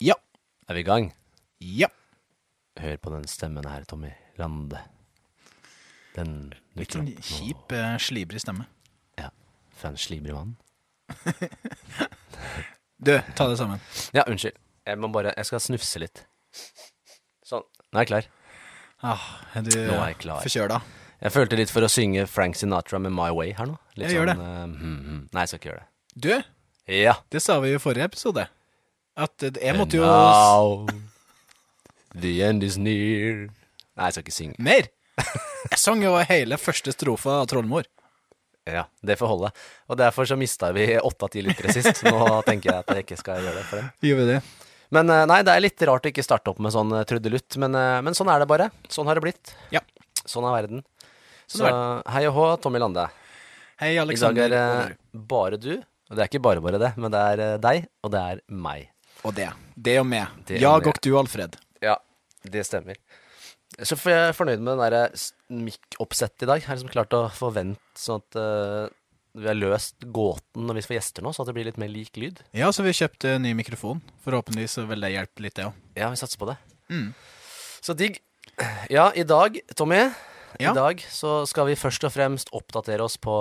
Ja. Er vi i gang? Ja. Hør på den stemmen her, Tommy Lande. Den Litt sånn kjip, eh, slibrig stemme. Ja. For en slibrig mann. Du, ta det sammen. Ja, unnskyld. Jeg må bare Jeg skal snufse litt. Sånn. Nå er jeg klar. Ah, er du Nå er jeg klar. forkjøla? Jeg følte litt for å synge Frank Sinatra med My Way her nå. Litt Jeg gjør det. eh, hmm, hmm. Nei, jeg skal ikke gjøre det. Du, Ja. det sa vi jo i forrige episode. At jeg måtte jo now, the end is near. Nei, jeg skal ikke synge. Mer! Jeg sang jo hele første strofa av Trollmor. Ja, det får holde. Og derfor så mista vi åtte av ti lyttere sist, nå tenker jeg at jeg ikke skal gjøre det for dem. Gjør vi det? Men eh, nei, det er litt rart å ikke starte opp med sånn eh, trudelutt, men, eh, men sånn er det bare. Sånn har det blitt. Ja. Sånn er verden. Sånn Så hei og hå, Tommy Lande. Hei, I dag Alexander. er det bare du, og det er ikke bare bare det, men det er deg, og det er meg. Og det. Det og meg. Det Jag og du, Alfred. Ja, det stemmer. Så er jeg fornøyd med den der s- mic-oppsettet i dag. Jeg har liksom klart å forvente sånn at uh, vi har løst gåten når vi får gjester nå, så at det blir litt mer lik lyd. Ja, så vi kjøpte ny mikrofon. Forhåpentligvis så vil det hjelpe litt, det òg. Ja, vi satser på det. Mm. Så digg. Ja, i dag, Tommy, Ja. i dag så skal vi først og fremst oppdatere oss på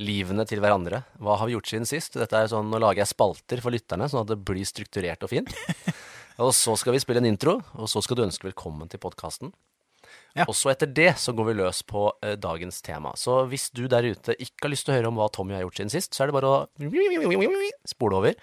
livene til hverandre. Hva har vi gjort siden sist? Dette er sånn, Nå lager jeg spalter for lytterne, sånn at det blir strukturert og fint. og så skal vi spille en intro, og så skal du ønske velkommen til podkasten. Ja. Og så etter det så går vi løs på eh, dagens tema. Så hvis du der ute ikke har lyst til å høre om hva Tommy har gjort siden sist, så er det bare å spole over,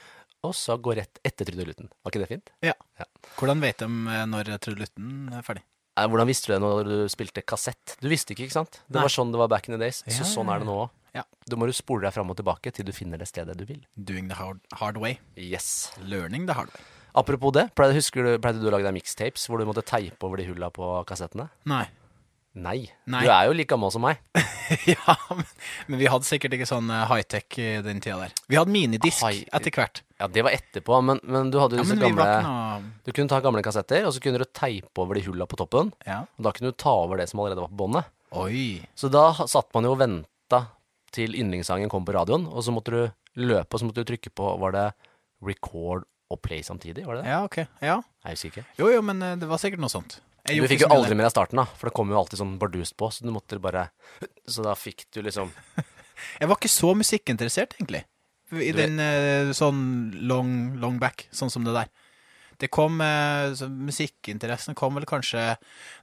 og så gå rett etter trudelutten. Var ikke det fint? Ja. Ja. Hvordan vet de eh, når trudelutten er ferdig? Nei, Hvordan visste du det når du spilte kassett? Du visste ikke, ikke sant? Det Nei. var sånn det var back in the days. Ja, så sånn er det nå òg. Ja. Da må du spole deg fram og tilbake til du finner det stedet du vil. Doing the hard, hard way. Yes. Learning the hard way. Apropos det, pleide, husker du, pleide du å lage deg mixtapes hvor du måtte teipe over de hulla på kassettene? Nei. Nei. Nei. Du er jo like gammel som meg. ja, men, men vi hadde sikkert ikke sånn eh, high-tech i den tida der. Vi hadde minidisk High- etter hvert. Ja, det var etterpå, men, men du hadde jo Ja, disse men vi gamle var ikke noe Du kunne ta gamle kassetter, og så kunne du teipe over de hulla på toppen. Ja. Og da kunne du ta over det som allerede var på båndet. Oi. Så da ha- satt man jo og venta til yndlingssangen kom på radioen, og så måtte du løpe, og så måtte du trykke på Var det record og play samtidig? Var det det? Ja, ok. Ja. Jeg husker ikke. Jo, jo, men eh, det var sikkert noe sånt. Du fikk jo aldri med deg starten, da, for det kom jo alltid sånn bardust på, så du måtte bare Så da fikk du liksom Jeg var ikke så musikkinteressert, egentlig. I Du- den eh, sånn long, long back, sånn som det der. Det kom eh, så Musikkinteressen kom vel kanskje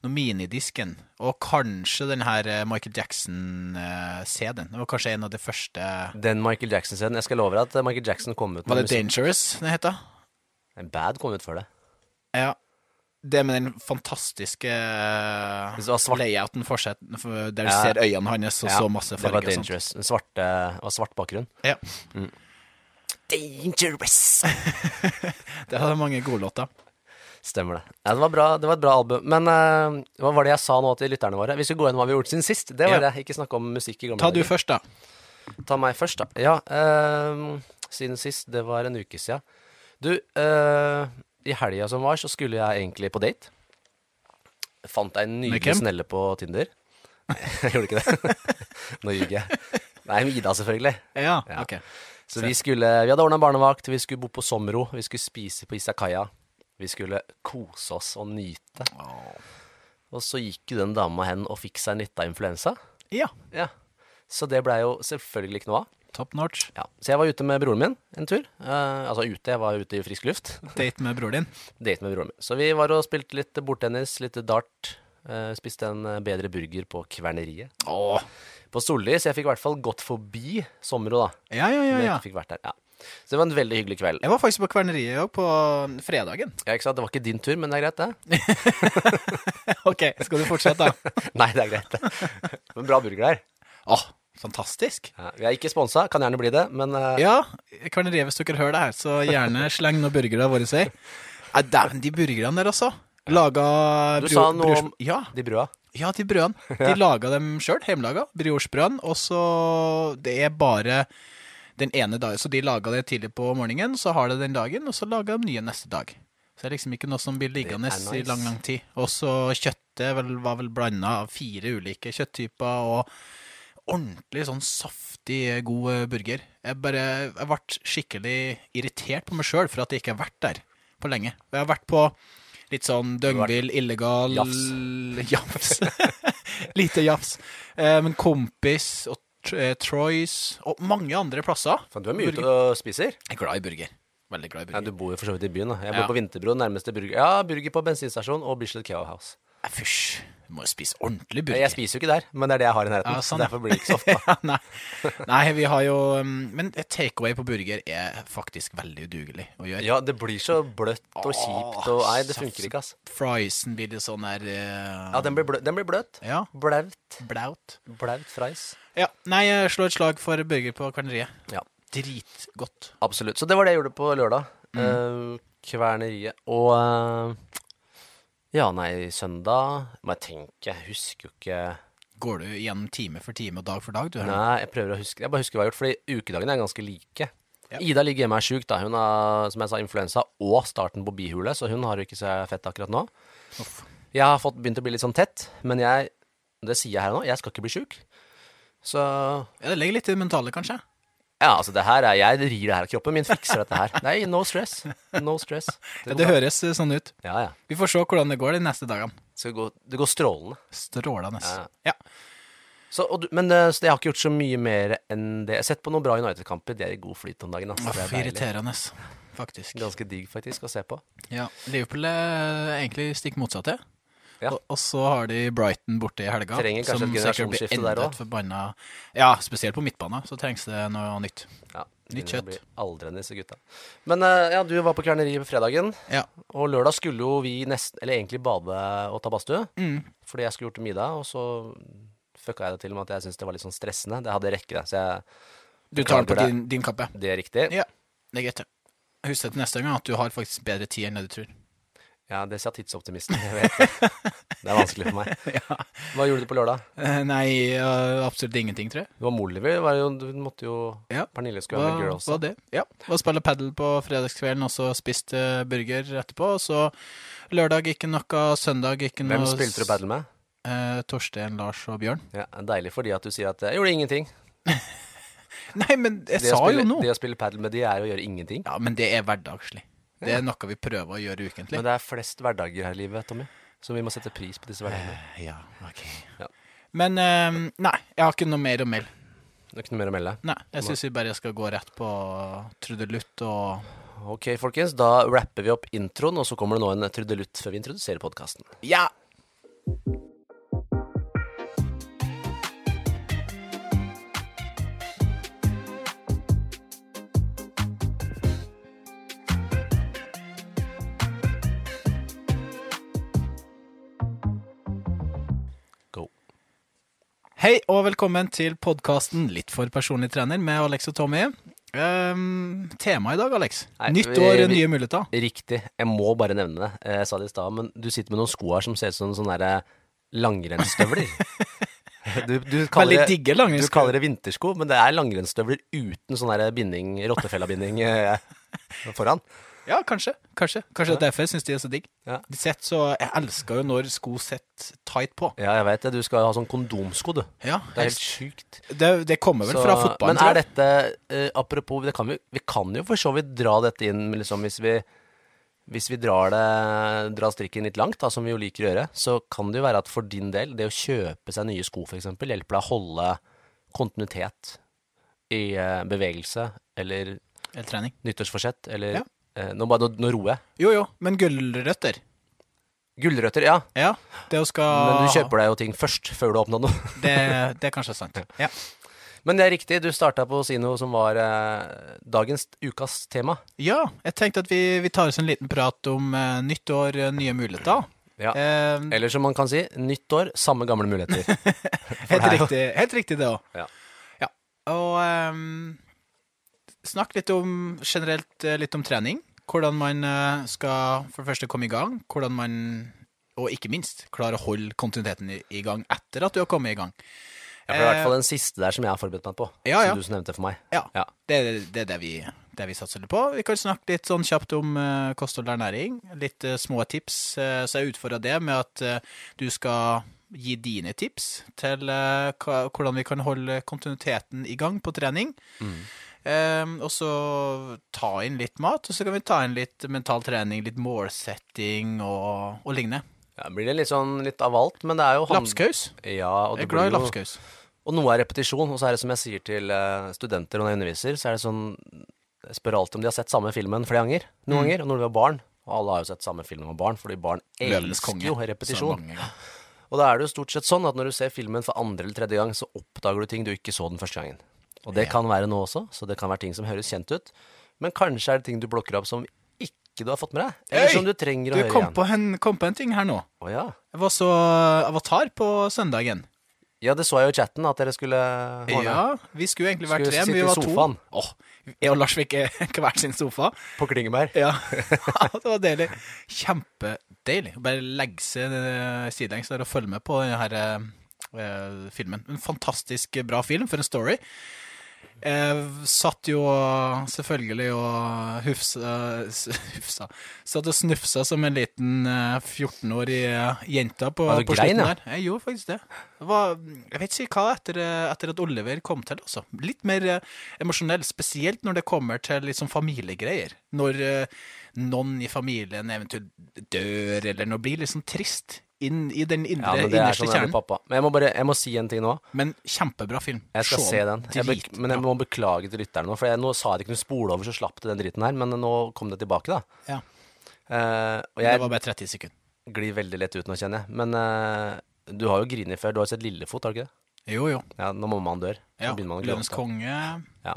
noe minidisken, og kanskje den her eh, Michael Jackson-CD-en. det var kanskje en av de første Den Michael Jackson-scenen. Jeg skal love deg at Michael Jackson kom ut Var det Dangerous den het? da? En Bad kom ut før det. Ja. Det med den fantastiske eh, Det var layouten for for- der du Ja. ser øynene hans og Ja, så masse det var farger og sånt. Dangerous. En svarte, det var svart bakgrunn. Ja. Dangerous! Det hadde mange gode låter. Stemmer det. Ja, det, var bra, det var et bra album. Men uh, hva var det jeg sa nå til lytterne våre? Vi skulle gå gjennom hva vi har gjort siden sist. Det var det. Ikke snakke om musikk i gamle Ta du først, da. Ta meg først, da. Ja, Uh, siden sist. Det var en uke siden. Du, eh, i helga som var, så skulle jeg egentlig på date. Fant ei nydelig snelle på Tinder. jeg gjorde ikke det. Nå ljuger jeg. Nei, med Ida, selvfølgelig. Ja, Ja. ok. Så vi skulle Vi hadde ordna barnevakt, vi skulle bo på Somro, vi skulle spise på Isakaya. Vi skulle kose oss og nyte. Og så gikk jo den dama hen og fikk seg en lita influensa. Ja. Ja. Så det blei jo selvfølgelig ikke noe av. Top notch. Ja. Så jeg var ute med broren min en tur. Eh, altså ute, jeg var ute i frisk luft. Date med broren din. Date med broren min. Så vi var og spilte litt bordtennis, litt dart. eh, spiste en eh, bedre burger på Kverneriet. Åh. På Solli, så jeg fikk i hvert fall gått forbi Sommero, da. Ja, ja, ja, ja. fikk vært der. Ja. Så det var en veldig hyggelig kveld. Jeg var faktisk på Kverneriet òg, på fredagen. Ja, ikke sant? Det var ikke din tur, men det er greit, det. Ok, skal du fortsette, da? Nei, det er greit, det. Men bra burger der. Åh, fantastisk. Ja, vi er ikke sponsa, kan gjerne bli det, men uh... Ja, Kverneriet, hvis dere hører det her, så gjerne sleng noen burgere våre vei. Nei, Dæven, de burgerne der, altså. Laga Du sa noe om Ja, de brøda. ja, de brødene. De laga dem sjøl, hjemmelaga. Briochebrødene. Og så Det er bare den ene dagen. Så de laga det tidlig på morgenen, så har det den dagen, og så laga de nye neste dag. Så det er liksom ikke noe som blir liggende er i lang, lang tid. Og så kjøttet var vel blanda av fire ulike kjøtttyper, og ordentlig sånn saftig, god eh, burger. Jeg bare Jeg ble skikkelig irritert på meg sjøl for at jeg ikke har vært der på lenge. Jeg har vært på litt sånn døgnvill, illegal Jafs. Jafs. Lite jafs. Eh, men Kompis og eh, Troys og mange andre plasser. Fan, du er mye ute og spiser. Jeg er glad i burger. Veldig glad i Ja, burger. du bor jo for så vidt i byen. da Jeg bor Ja. på Vinterbro, nærmeste burger. Ja, burger på bensinstasjon og Bislett Kebab House. Fysj. Må jo spise ordentlig burger. Jeg spiser jo ikke der, men det er det jeg har i nærheten. Ja, sånn, derfor blir det ikke så ofte. Ja, nei. nei, vi har jo um, Men takeaway på burger er faktisk veldig udugelig å gjøre. Ja, det blir så bløtt og kjipt og Nei, det funker ikke, ass. Friesen blir litt sånn der uh... Ja, den blir, blø den blir bløt. Ja, Blaut. blaut. Blaut fries. Ja, nei, jeg slår et slag for burger på kverneriet. Ja. Dritgodt. Absolutt. Så det var det jeg gjorde på lørdag. Eh, kverneriet. Og eh, Ja, nei, søndag må jeg tenke. Jeg husker jo ikke Går du gjennom time for time og dag for dag, du? Nei, jeg prøver å huske Jeg bare husker hva jeg har gjort, fordi ukedagene er ganske like. Ja. Ida ligger hjemme og er sjuk, da. Hun har, som jeg sa, influensa og starten på bihule, så hun har jo ikke så fett akkurat nå. Uff. Jeg har fått begynt å bli litt sånn tett, men jeg Det sier jeg her nå, jeg skal ikke bli sjuk. Så Ja, det legger litt i det mentale, kanskje? Ja, altså, det her er Jeg rir det her. av Kroppen min fikser dette her. Nei, no stress. No stress. Det, ja, det høres eh, sånn ut. Ja, ja. Vi får se hvordan det går de neste dagene. Så det går, det går strålende. Strålende. Ja. Så, du, men eh, så jeg har ikke gjort så mye mer enn det. Jeg har sett på noen bra United-kamper. De er i god flyt om dagen. Altså. Det er irriterende, faktisk. Ganske digg faktisk å se på. Ja. Liverpool er egentlig stikk motsatt, motsatte. Ja. Og, og så har de Brighton borte i helga. Trenger kanskje som et generasjonsskifte der forbanna Ja, spesielt på midtbanen så trengs det noe nytt. Ja, Nytt kjøtt. Aldrende, disse gutta. Men eh, ja, du var på kverneriet på fredagen. Ja. Og lørdag skulle jo vi nesten Eller egentlig bade og ta badstue. Mm. Fordi jeg skulle gjort middag, og så fucka jeg det til med at jeg syntes det var litt sånn stressende. Det hadde rekke, det. Så jeg Du tar den på din, din kappe. Det er riktig. Ja, det er greit. det. Husk til neste gang at du har faktisk bedre tid enn det du tror. Ja, det sa tidsoptimisten. Jeg vet det. Det er vanskelig for meg. Hva gjorde du på lørdag? Eh, nei, eh, absolutt ingenting, tror jeg. Det var Molliver. Var jo, du måtte jo Ja. Pernille skulle være med girls. var det? Ja. Var spille padel på fredagskvelden, og så spiste burger etterpå. Og så lørdag ikke noe, søndag ikke noe Hvem spilte du padel med? Eh, Torstein, Lars og Bjørn. Ja, Deilig fordi at du sier at jeg gjorde ingenting. Nei, men jeg sa spille, jo noe. Det å spille padel med de er å gjøre ingenting. Ja, men det er hverdagslig. Det er noe vi prøver å gjøre ukentlig. Men det er flest hverdager her i livet, Tommy. Så vi må sette pris på disse hverdagene. Ja, ok. Ja. Men eh, nei, jeg har ikke noe mer å melde. Det er ikke noe mer å melde. Nei, jeg syns vi bare skal gå rett på trudelutt og Ok, folkens. Da rapper vi opp introen, og så kommer det nå en trudelutt før vi introduserer podkasten. Ja! Hei og velkommen til podkasten Litt for personlig trener med Alex og Tommy. Um, tema i dag, Alex. Nei, Nytt år, vi- nye muligheter. Riktig. Jeg må bare nevne det. Jeg sa det i stad, men du sitter med noen sko her som ser ut som sånne derre langrennsstøvler. Du, du, kaller det, du kaller det vintersko, men det er langrennsstøvler uten sånn binding, rottefellabinding eh, foran. Ja, kanskje. Kanskje Kanskje det er derfor jeg syns de er så digg. Ja. De sitter så Jeg elsker jo når sko sitter tight på. Ja, jeg vet det. Du skal ha sånn kondomsko, du. Ja, Det er helt sjukt. det, det kommer vel Så- fra fotballen. Men er dette uh, Apropos, det kan vi, vi kan jo for så vidt dra dette inn liksom, hvis vi hvis vi drar, det, drar strikken litt langt, da, som vi jo liker å gjøre, så kan det jo være at for din del, det å kjøpe seg nye sko f.eks., hjelper deg å holde kontinuitet i eh, bevegelse eller Eller trening. nyttårsforsett, eller Ja. Eh, nå, bare, nå, nå roer jeg. Jo, jo, men gulrøtter Gulrøtter, ja. Ja, det å skal Men du kjøper deg jo ting først, før du oppnådd noe. det, det er kanskje sant. Ja. Men det er riktig, du starta på å si noe som var eh, dagens ukas tema. ja, jeg tenkte at vi, vi tar oss en liten prat om eh, nytt år, eh, nye muligheter. Ja. Eh, Eller som man kan si, nytt år, samme gamle muligheter. helt, riktig, helt riktig, det òg. Ja. Ja. Og ehm, snakk litt om generelt eh, litt om trening. Hvordan man eh, skal for det første komme i gang. Hvordan man, og ikke minst, klare å holde kontinuiteten i, i gang etter at du har kommet i gang. Ja, for det er i hvert fall den siste der som jeg har forberedt meg på. Ja, ja. Som du nevnte for meg. Ja, Ja. Det, det er det vi, det vi satser litt på. Vi kan snakke litt sånn kjapt om uh, kosthold og ernæring. Litt uh, små tips. Uh, så jeg utfordrer det med at eh, du skal gi dine tips til eh, hva, hvordan vi kan holde kontinuiteten i gang på trening. Ehm, og så ta inn litt mat, og så kan vi ta inn litt mental trening, litt målsetting og, og lignende. Ja, blir det litt sånn litt av alt, men det er jo Lapskaus. Ja, og Jeg er glad i lapskaus. Og noe er repetisjon, og så er det som jeg sier til eh, studenter når jeg underviser, så er det sånn Jeg spør alltid om de har sett samme filmen flere ganger. Noen Mm. ganger. Og når de var barn. Og alle har jo sett samme film med barn, fordi barn elsker jo repetisjon. Og da er det jo stort sett sånn at når du ser filmen for andre eller tredje gang, så oppdager du ting du ikke så den første gangen. Og det kan være nå også, så det kan være ting som høres kjent ut. Men kanskje er det ting du blokker opp som ikke du har fått med deg, eller Øy! som du trenger å Du høre kom igjen. på, en, kom på en ting her nå. Å ja. Jeg var så Avatar på søndagen. ja, det så jeg jo i chatten at dere skulle ordne. Ja, vi skulle egentlig vært tre, men vi var sofaen. to. Åh, jeg og Lars fikk eh, hver sin sofa. På Klingeberg. Ja, det var deilig. Kjempedeilig. Bare legge seg eh, sidelengs der og følge med på denne her, eh, filmen. En fantastisk bra film, for en story. Jeg satt jo selvfølgelig og hufsa, hufsa Satt og snufsa som en liten eh, 14-årig jente på, du på grein, slutten der. Jeg gjorde faktisk det. det var, jeg vet ikke hva etter, eh, etter at Oliver kom til, altså. Litt mer eh, emosjonell, spesielt når det kommer til sånn familiegreier. Når eh, noen i familien eventuelt dør, eller når det blir sånn trist inn i den indre, ja, er innerste sånn jeg kjernen. pappa. Men jeg må bare jeg må si en ting nå. Men kjempebra film. Jeg skal se den. Jeg men jeg må beklage til lytterne nå, for jeg, nå sa jeg det ikke noe spole over, så slapp det den driten her. Men nå kom det tilbake, da. Ja. Uh, og Det var bare 30 sekunder. glir veldig lett ut nå, kjenner jeg. Men uh, du har jo grinet før. Du har sett Lillefot, har du ikke det? Jo, jo. Ja, når mammaen dør. Ja, gråte. konge. Ja.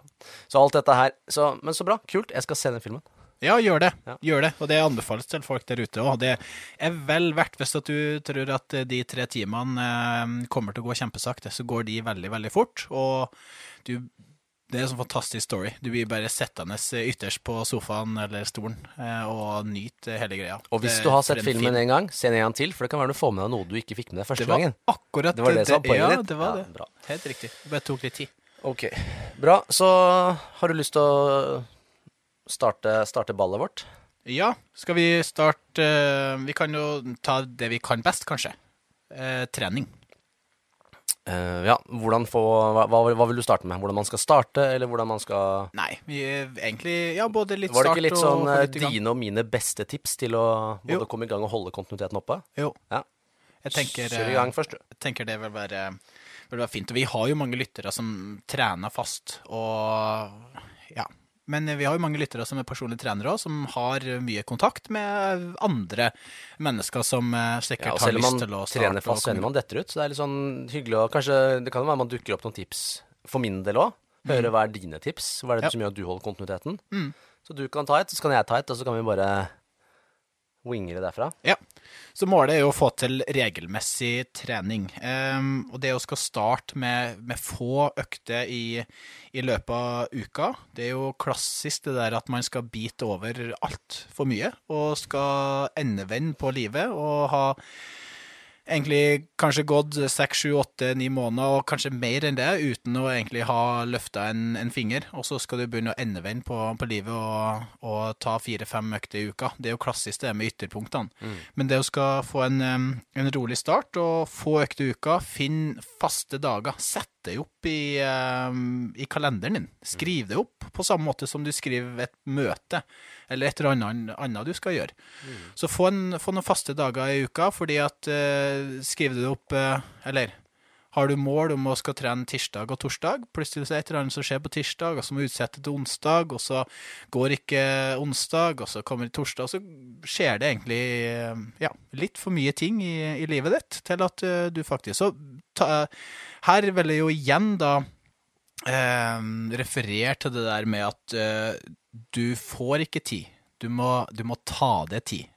Så alt dette her så, Men så bra. Kult. Jeg skal se den filmen. Ja, gjør det. Ja. Gjør det. Og det anbefales til folk der ute òg. Det er vel verdt, hvis at du tror at de tre timene eh, kommer til å gå kjempesakte, så går de veldig, veldig fort. Og du det er en sånn fantastisk story. Du blir bare sittende ytterst på sofaen eller stolen eh, og nyte hele greia. Og hvis du har sett en filmen film. en gang, se den en gang til, for det kan være du får med deg noe du ikke fikk med deg første gangen. Det var gangen. akkurat Det var det som var poenget Ja, ditt? det var Ja, det. bra. Helt riktig. Det bare tok litt tid. Ok, bra. Så har du lyst til å starte, starte ballet vårt? Ja, skal vi starte eh, Vi kan jo ta det vi kan best, kanskje. Eh, trening. Eh, ja, hvordan få hva, hva, vil du starte med? Hvordan man skal starte, eller hvordan man skal Nei, vi egentlig Ja, både litt Var det ikke litt sånn få eh, dine og mine beste tips til å både Jo. komme i gang og holde kontinuiteten oppe? Jo. Ja. Jeg tenker, Kjør i gang først, du. jeg tenker det vil være, vil være fint. Og vi har jo mange lyttere som trener fast, og. Men vi har jo mange lyttere som er personlige trenere òg, som har mye kontakt med andre mennesker som eh, sikkert Ja, har lyst til å starte. trener om fast, så fast, ender man detter ut. Så det er litt sånn hyggelig å Kanskje det kan jo være man dukker opp noen tips for min del òg. Høre hva er dine tips? Hva er det Ja. som gjør at du holder kontinuiteten? Mm. Så du kan ta et, så kan jeg ta et, og så kan vi bare winge det derfra. Ja. Så målet er jo å få til regelmessig trening. Um, og det å skal starte med, med få økter i, i løpet av uka, det er jo klassisk det der at man skal bite over altfor mye, og skal endevende på livet og ha egentlig kanskje gått seks, sju, åtte, ni måneder, og kanskje mer enn det, uten å egentlig ha løfta en, en finger. Og så skal du begynne å endevende på, på livet og, og ta fire-fem økter i uka. Det er jo klassisk det med ytterpunktene. Men det å skal få en, en rolig start og få økter i uka, finn faste dager. Sett det opp i, em, i kalenderen din. Skriv det opp på samme måte som du skriver et møte, eller et eller annet, annet du skal gjøre. Så få, en, få noen faste dager i uka, fordi at eh, skriver du det opp eh, Eller har du mål om å skal trene tirsdag og torsdag, plutselig er det et eller annet som skjer på tirsdag, og så må du utsette til onsdag, og så går ikke onsdag, og så kommer torsdag, og så skjer det egentlig eh, ja, litt for mye ting i, i livet ditt til at eh, du faktisk Så ta, her vil jeg jo igjen da eh, referere til det der med at eh, du får ikke tid. Du må, du må ta deg tid.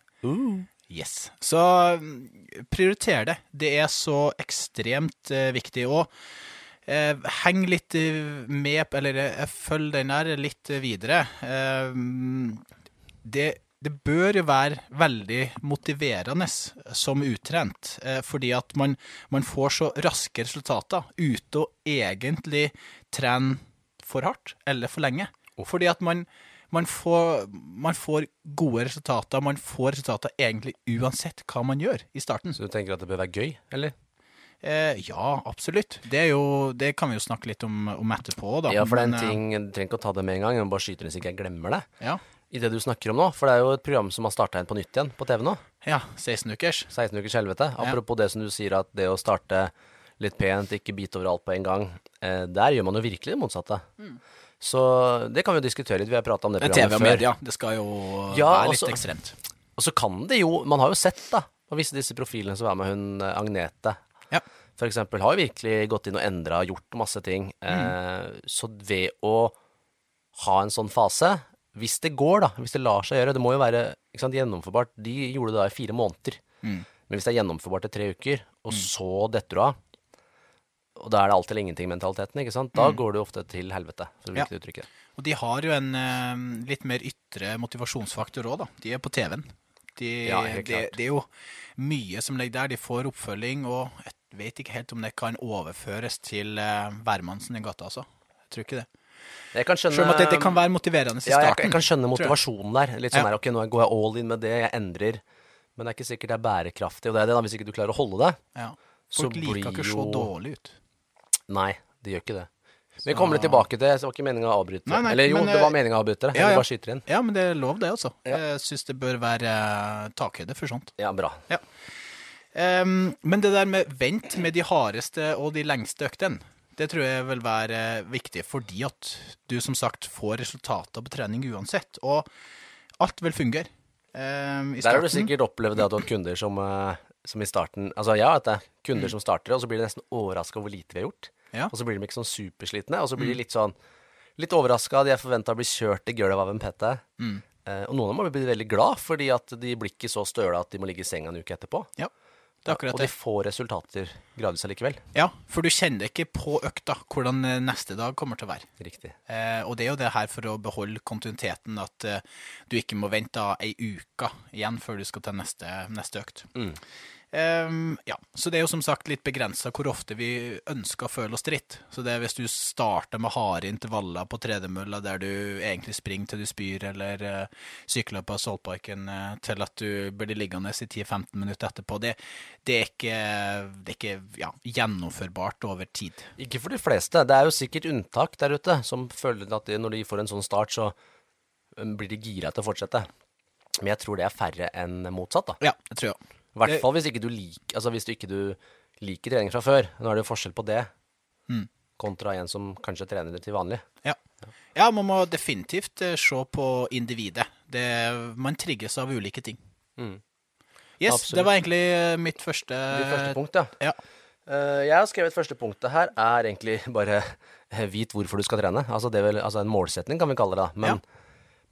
Yes. Så mm, prioriter det. Det er så ekstremt eh, viktig. Og eh, heng litt eh, med, eller eh, følg den der litt videre. Eh, det, det bør jo være veldig motiverende som utrent, eh, fordi at man, man får så raske resultater ute å egentlig trene for hardt eller for lenge. Fordi at man, man, får, man får gode resultater, man får resultater egentlig uansett hva man gjør i starten. Så du tenker at det bør være gøy, eller? Eh, ja, absolutt. Det, jo, det kan vi jo snakke litt om, om etterpå, da. Ja, for det er en eh, ting Du trenger ikke å ta det med en gang, jeg må bare skyte inn så ikke jeg glemmer det. Ja, I det du snakker om nå, for det er jo et program som har starta igjen på nytt igjen på TV nå. ja 16 ukers. 16 ukers helvete. Apropos det som du sier, at det å starte litt pent, ikke bite over alt på en gang, eh, der gjør man jo virkelig det motsatte. Så det kan vi jo diskutere litt. Vi har prata om det Men TV og før. media, det skal jo Ja, være litt også, ekstremt. Og så kan det jo Man har jo sett, da, på visse disse profilene som er med hun eh, Agnete. Ja. For eksempel har jo virkelig gått inn og endra, gjort masse ting. Eh, så ved å ha en sånn fase, hvis det går, da, hvis det lar seg gjøre Det må jo være sant, gjennomførbart. De gjorde det da i fire måneder. Mm. Men hvis det er gjennomførbart i tre uker, og så detter du av og da er det alt eller ingenting-mentaliteten, ikke sant? Da går det jo ofte til helvete, for å Ja. bruke det uttrykket. Og de har jo en uh, litt mer ytre motivasjonsfaktor òg, da. De er på TV-en. De, Ja, helt det, er jo mye som ligger der. De får oppfølging, og jeg vet ikke helt om det kan overføres til uh, i gata, altså. Jeg tror ikke det. Jeg kan skjønne Selv om det, det kan være motiverende i starten. Ja, jeg, jeg kan skjønne motivasjonen der. Litt sånn Ja. der, ok, nå går jeg all in med det, jeg endrer. Men det er ikke sikkert det er bærekraftig, og det er det da, hvis ikke du klarer å holde det. Ja. så Folk liker ikke så jo- dårlig ut. Nei, det gjør ikke det. Men vi kommer litt tilbake til det, var ikke meningen å avbryte. Nei, nei, Eller jo, men, det var meninga meningen å avbryte det. ja, ja. bare skyter inn. Ja, men det er lov, det, altså. Jeg syns det bør være uh, takhøyde for sånt. Ja, bra. Ehm, men det der med vent med de hardeste og de lengste øktene, det tror jeg vil være viktig fordi at du som sagt får resultater på trening uansett. Og alt vil fungere. Um, I Der har du sikkert opplevd det at du har kunder som, eh, som i starten Altså, jeg vet det. Kunder Mm. som starter, og så blir de nesten overraska over hvor lite vi har gjort. Ja. Og så blir de ikke sånn superslitne, og så blir Mm. de litt sånn Litt overraska. De er forventa å bli kjørt i gulvet av en PT. Mm. Eh, og noen av dem har blitt veldig glad, fordi at de blir ikke så støle at de må ligge i senga en uke etterpå. Ja, det er akkurat og de får resultater gradvis allikevel. Ja, for du kjenner ikke på økta hvordan eh, neste dag kommer til å være. Riktig. Eh, og det er jo det her for å beholde kontinuiteten, at eh, du ikke må vente ei uke igjen før du skal til neste, neste økt. Mm. Ehm, ja, Så det er jo som sagt litt begrensa hvor ofte vi ønsker å føle oss dritt. Så det er hvis du starter med harde intervaller på tredemølla der du egentlig springer til du spyr, eller uh, sykler på Saltparken uh, til at du blir liggende i 10-15 minutter etterpå, det, det er ikke, det er ikke ja, gjennomførbart over tid. Ikke for de fleste. Det er jo sikkert unntak der ute som føler at de, når de får en sånn start, så um, blir de gira til å fortsette. Men jeg tror det er færre enn motsatt, da. Ja, det tror jeg. I hvert fall hvis ikke du liker Altså hvis du ikke du liker trening fra før. Nå er det jo forskjell på det Mm. kontra en som kanskje trener det til vanlig. Ja. ja, man må definitivt eh, se på individet. Det, man trigges av ulike ting. Mm. Yes, Absolutt. det var egentlig eh, mitt første Ditt første punkt, ja. Ja. Eh, jeg har skrevet første punktet her er egentlig bare vit hvorfor du skal trene. Altså, det er vel, altså en målsetning kan vi kalle det da. Men,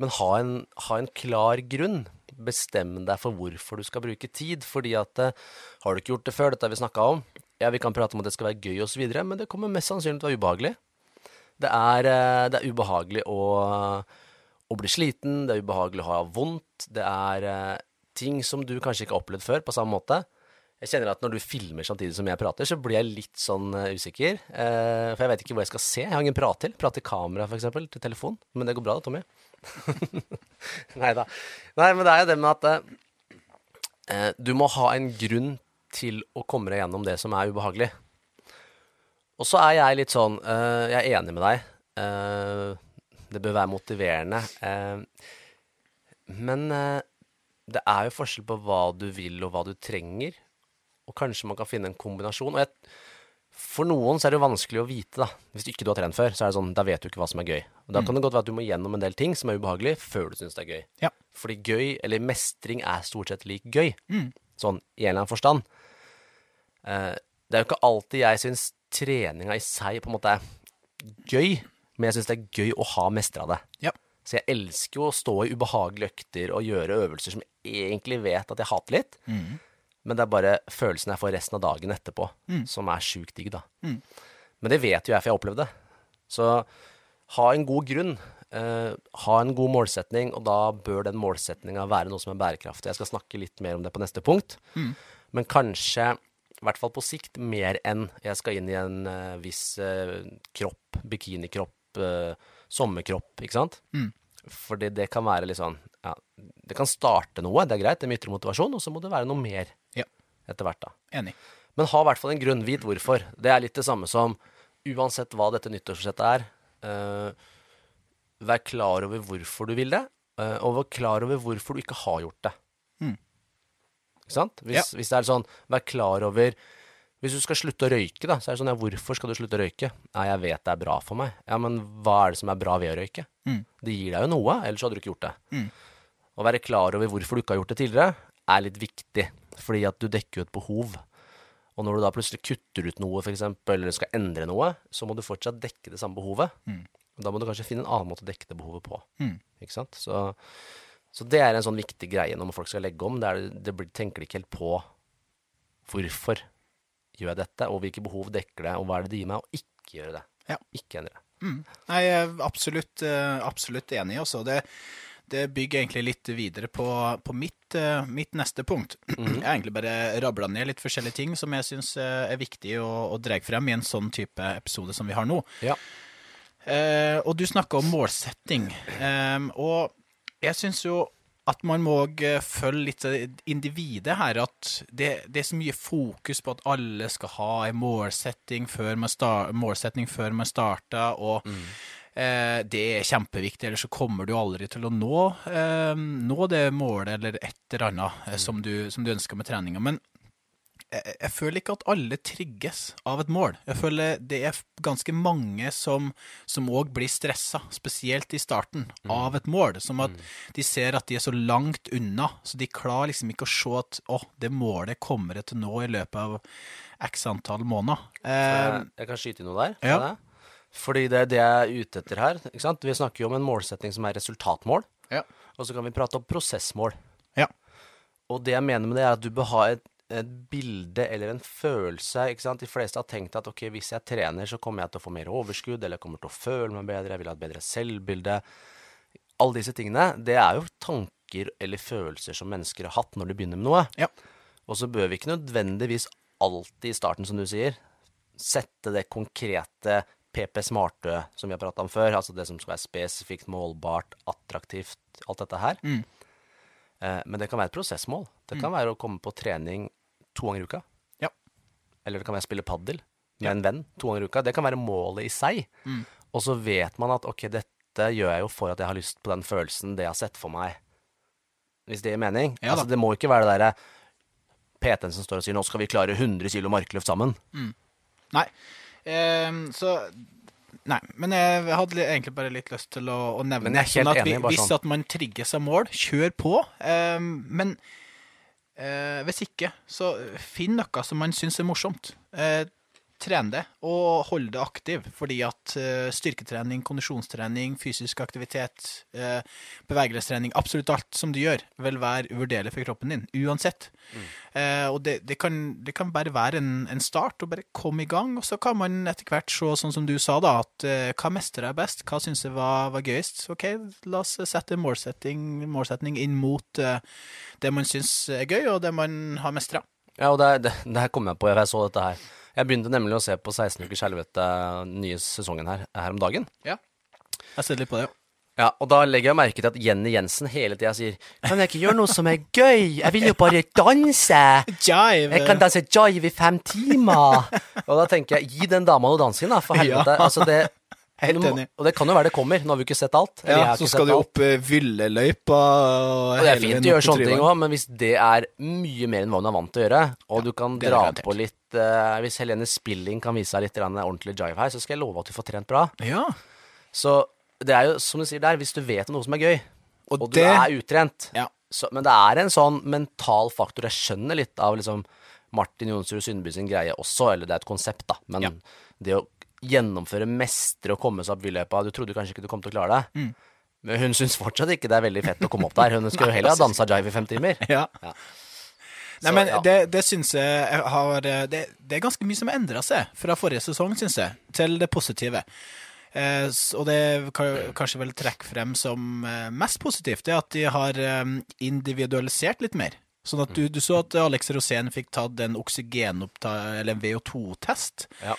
men ha, en, ha en klar grunn. Bestem deg for hvorfor du skal bruke tid. Fordi at eh, har du ikke gjort det før, dette har vi snakka om. Ja, vi kan prate om at det skal være gøy osv., men det kommer mest sannsynlig til å være ubehagelig. Det er, eh, det er ubehagelig å, å bli sliten, det er ubehagelig å ha vondt. Det er eh, ting som du kanskje ikke har opplevd før på samme måte. Jeg kjenner at når du filmer samtidig som jeg prater, så blir jeg litt sånn usikker. For jeg vet ikke hvor jeg skal se. Jeg har ingen prat til. Prate i kamera, f.eks. Til telefon. Men det går bra da, Tommy. Nei da. Nei, men det er jo det med at eh, eh, du må ha en grunn til å komme deg gjennom det som er ubehagelig. Og så er jeg litt sånn eh, Jeg er enig med deg. Eh, det bør være motiverende. eh, men eh, det er jo forskjell på hva du vil og hva du trenger. Og kanskje man kan finne en kombinasjon. Og jeg, for noen så er det jo vanskelig å vite, da. Hvis ikke du har trent før, så er det sånn, da vet du ikke hva som er gøy. Og da kan det godt være at du må gjennom en del ting som er ubehagelig, før du syns det er gøy. Ja. Fordi gøy, eller mestring, er stort sett lik gøy. Mm. Sånn i en eller annen forstand. Eh, det er jo ikke alltid jeg syns treninga i seg på en måte er gøy, men jeg syns det er gøy å ha mestra det. Ja. Så jeg elsker jo å stå i ubehagelige økter og gjøre øvelser som jeg egentlig vet at jeg hater litt. Mm. Men det er bare følelsen jeg får resten av dagen etterpå, Mm. som er sjukt digg, da. Mm. Men det vet jo jeg, for jeg har opplevd det. Så ha en god grunn. Uh, ha en god målsetning, og da bør den målsetninga være noe som er bærekraftig. Jeg skal snakke litt mer om det på neste punkt. Mm. Men kanskje, i hvert fall på sikt, mer enn jeg skal inn i en uh, viss uh, kropp, bikinikropp, sommerkropp, ikke sant? Mm. Fordi det kan være litt sånn ja, Det kan starte noe, det er greit, det er mye ytre motivasjon, og så må det være noe mer. Etter hvert, da. Enig. Men ha i hvert fall en grunn. Vit hvorfor. Det er litt det samme som uansett hva dette nyttårsforsettet er, uh, vær klar over hvorfor du vil det, uh, og vær klar over hvorfor du ikke har gjort det. Mm. Ikke sant? Hvis, hvis det er sånn, vær klar over Hvis du skal slutte å røyke, da, så er det sånn ja, hvorfor skal du slutte å røyke? Nei, jeg vet det er bra for meg. Ja, men hva er det som er bra ved å røyke? Mm. Det gir deg jo noe, ellers hadde du ikke gjort det. Mm. Å være klar over hvorfor du ikke har gjort det tidligere, er litt viktig, fordi at du dekker jo et behov. Og når du da plutselig kutter ut noe, eksempel, eller skal endre noe, så må du fortsatt dekke det samme behovet. Mm. Da må du kanskje finne en annen måte å dekke det behovet på. Mm. Ikke sant? Så, så det er en sånn viktig greie når folk skal legge om. Det, er, det blir, tenker de ikke helt på hvorfor gjør jeg dette, og hvilke behov dekker det, og hva er det det gir meg å ikke gjøre det. Ja. Ikke endre det. Mm. Nei, jeg er absolutt, eh, absolutt enig også. Det, det bygger egentlig litt videre på, på mitt, eh, mitt neste punkt. Jeg har egentlig bare rabla ned litt forskjellige ting som jeg syns er viktig å, å dra frem i en sånn type episode som vi har nå. Ja. Eh, og du snakka om målsetting. Eh, og jeg syns jo at man må følge litt individet her. At det, det, er så mye fokus på at alle skal ha en målsetting før man, start, målsetting før man starter. Og eh, det er kjempeviktig, ellers så kommer du aldri til å nå, eh, nå det målet eller et eller annet eh, som, du, som du ønsker med treninga. Men jeg, jeg føler ikke at alle trigges av et mål. Jeg føler det er ganske mange som òg blir stressa, spesielt i starten, av et mål. Som at de ser at de er så langt unna, så de klarer liksom ikke å se at å, det målet kommer jeg til nå i løpet av x antall måneder. Eh, Jeg, jeg kan skyte inn noe der. Ja. Fordi det er det jeg er ute etter her. Ikke sant? Vi snakker jo om en målsetting som er resultatmål, ja. og så kan vi prate om prosessmål. Ja. Og det jeg mener med det, er at du bør ha et, et bilde eller en følelse. ikke sant? De fleste har tenkt at ok, hvis jeg trener, så kommer jeg til å få mer overskudd, eller jeg kommer til å føle meg bedre, jeg vil ha et bedre selvbilde. Alle disse tingene, det er jo tanker eller følelser som mennesker har hatt når de begynner med noe. Ja. Og så bør vi ikke nødvendigvis alltid i starten, som du sier, sette det konkrete PP Smartø som vi har prata om før, altså det som skal være spesifikt, målbart, attraktivt, alt dette her. Mm. Eh, men det kan være et prosessmål. Det kan være å komme på trening to ganger i uka. Ja. Eller det kan være å spille padel med en venn to ganger i uka. Det kan være målet i seg. Mm. Og så vet man at ok, dette gjør jeg jo for at jeg har lyst på den følelsen, det jeg har sett for meg. Hvis det gir mening. Ja altså, det må ikke være det derre PT-en som står og sier 'nå skal vi klare 100 kilo markløft sammen'. Nei. Ehm, så Nei, men jeg hadde egentlig bare litt lyst til å, å nevne Men jeg er helt sånn at enig, Hvis sånn. at man trigges av mål, kjør på. Ehm, men eh, hvis ikke, så finn noe som man syns er morsomt. Eh, tren det, og hold det aktiv. Fordi at eh, styrketrening, kondisjonstrening, fysisk aktivitet, eh, bevegelsestrening, absolutt alt som du gjør, vil være uvurderlig for kroppen din. Uansett. Eh, og det, det, kan, det kan bare være en, en start, og bare komme i gang. Og så kan man etter hvert se, sånn som du sa, da, at hva mestrer jeg best? Hva syns jeg var, var gøyest? OK, la oss sette målsetting, målsetning inn mot det man syns er gøy, og det man har mestra. Ja, og det her kom jeg på, jeg så dette her. Jeg begynte nemlig å se på 16 ukers helvete, nye sesongen her, her om dagen. Ja. Jeg ser litt på det, ja. Ja, og da legger jeg merke til at Jenny Jensen hele tida sier Kan jeg ikke gjøre noe som er gøy? Jeg vil jo bare danse! Jive! Jeg kan danse jive i fem timer! Og da tenker jeg, gi den dama noe dansing, da, for helvete. Ja. Altså, det Helt enig. Og det kan jo være det kommer. Nå har vi ikke sett alt. eller Ja, så skal du opp villeløypa Vylleløypa og det er fint å gjøre sånne ting òg, men hvis det er mye mer enn hva hun er vant til å gjøre, og du kan dra på litt uh, Hvis Helene Spilling kan vise deg litt ordentlig jive her, så skal jeg love at du får trent bra. Ja. Så det er jo som du sier der, hvis du vet om noe som er gøy, Og og, du er utrent Ja. så, Men det er en sånn mental faktor. Jeg skjønner litt av liksom Martin Jonsrud Sundby sin greie også, eller det er et konsept, da. Men Ja. det å gjennomføre, mestre og komme seg opp Villøypa Du trodde kanskje ikke du kom til å klare det. Mm. Men hun syns fortsatt ikke det er veldig fett å komme opp der. Hun skulle jo heller ha dansa jive i fem timer. ja. Ja. Nei, Så, men ja. det, det syns jeg har det, det er ganske mye som har endra seg fra forrige sesong, syns jeg, til det positive. Eh, og det kan kanskje vel trekke frem som eh, mest positivt, det at de har eh, individualisert litt mer. Sånn at du, du så at Alex Rosén fikk tatt en oksygenoppta... eller en VO2-test. Ja.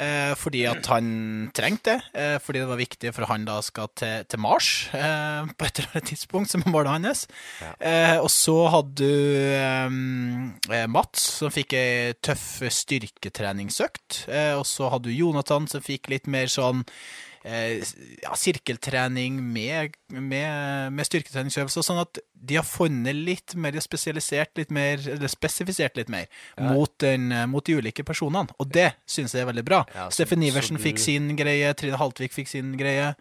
Eh, fordi at han trengte det. Eh, fordi det var viktig for han da skal til, til Mars eh, på et eller annet tidspunkt, som er målet hans. Ja. Eh, og så hadde du eh, Mats, som fikk ei tøff styrketreningsøkt. Eh, og så hadde du Jonathan, som fikk litt mer sånn eh, ja, sirkeltrening med, med, med styrketreningsøvelser. Sånn at de har funnet litt mer spesialisert, litt mer, eller spesifisert litt mer mot, den, eh, mot de ulike personene. Og det syns jeg er veldig bra. Ja, så- Steffen Iversen du- fikk sin greie, Trine Haltvik fikk sin greie.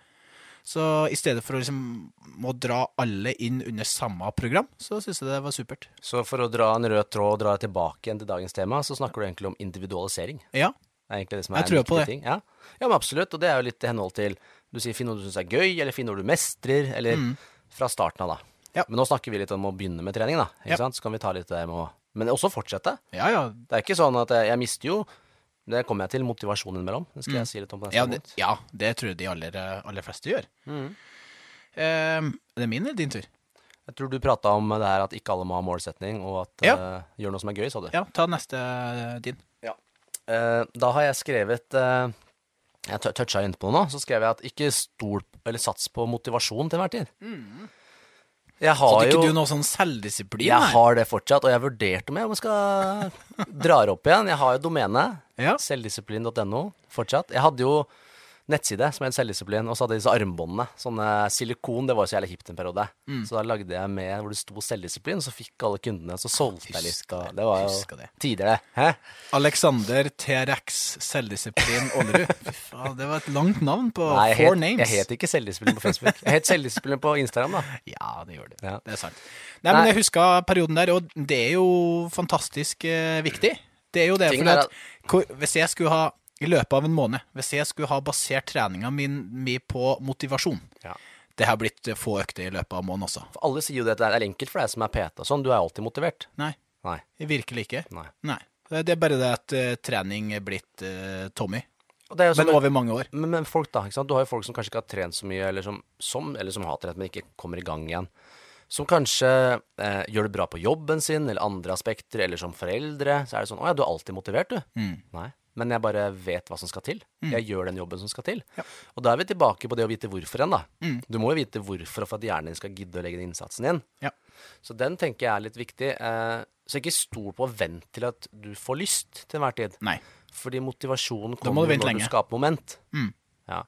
Så i stedet for å liksom må dra alle inn under samme program, så syns jeg det var supert. Så for å dra en rød tråd og dra tilbake igjen til dagens tema, så snakker du egentlig om individualisering. Ja. Det er egentlig det som Jeg er tror en på viktig det. ting. Ja. ja, men absolutt. Og det er jo litt i henhold til Du sier finn noe du syns er gøy, eller finn noe du mestrer, eller fra starten av, da. Mm. Ja. Men nå snakker vi litt om å begynne med trening, da. Ikke Ja. sant? Så kan vi ta litt det med å Men også fortsette. Ja, ja. Det er ikke sånn at jeg, jeg mister jo Det kommer jeg til motivasjonen mellom. Det skal jeg si litt om på neste Mm. Ja det, ja, det tror jeg de aller, aller fleste gjør. Eh, er det min eller din tur? Jeg tror du prata om det her at ikke alle må ha målsetning, og at Ja. uh, gjør noe som er gøy, sa du. Ja, ta neste eh, din. Eh, da har jeg skrevet eh, Jeg toucha inn på noe nå. Så skrev jeg at ikke stol eller sats på motivasjon til enhver tid. Jeg har jo ikke du noe sånn selvdisiplin? Jeg her? har det fortsatt, og jeg vurderte om jeg skal dra det opp igjen. Jeg har jo domene. Ja. Selvdisiplin.no fortsatt. Jeg hadde jo nettside som het Selvdisiplin, og så hadde jeg disse armbåndene. Sånne silikon, det var jo så jævlig hipt en periode. Mm. Så da lagde jeg med hvor det sto selvdisiplin, så fikk alle kundene, så solgte jeg litt. Det var jo tidligere. det. Hæ? Alexander T-rex Selvdisiplin Ollerud. Fy faen, det var et langt navn på Nei, four het, names. jeg het ikke Selvdisiplin på Facebook. Jeg het Selvdisiplin på Instagram, da. Ja, det gjør det. Ja. Det er sant. Nei, men jeg husker perioden der, og det er jo fantastisk eh, viktig. Det er jo det, for at hvor- hvis jeg skulle ha i løpet av en måned, hvis jeg skulle ha basert treninga min, mi på motivasjon Ja. Det har blitt eh, få økter i løpet av måneden også. For alle sier jo det at det er enkelt for deg som er PT og sånn. Du er alltid motivert. Nei, Nei. virkelig ikke. Nei. Nei. Det det er bare det at uh, trening er blitt uh, Tommy. Og det er Men over mange år. Men, men folk da? Du har jo folk som kanskje ikke har trent så mye, eller som, som, eller som har trent, men ikke kommer i gang igjen. Som kanskje eh, gjør det bra på jobben sin, eller andre aspekter, eller som foreldre. Så er det sånn 'Å ja, du er alltid motivert, du'. Mm. Nei. Men jeg bare vet hva som skal til. Jeg gjør den jobben som skal til. Ja. Og da er vi tilbake på det å vite hvorfor igjen, da. Mm. Du må jo vite hvorfor for at hjernen din skal gidde å legge den innsatsen igjen. Ja. Så den tenker jeg er litt viktig. Eh, så ikke stol på og vent til at du får lyst til enhver tid. Nei. Fordi motivasjonen kommer du når lenge. du skaper moment. Mm. Ja.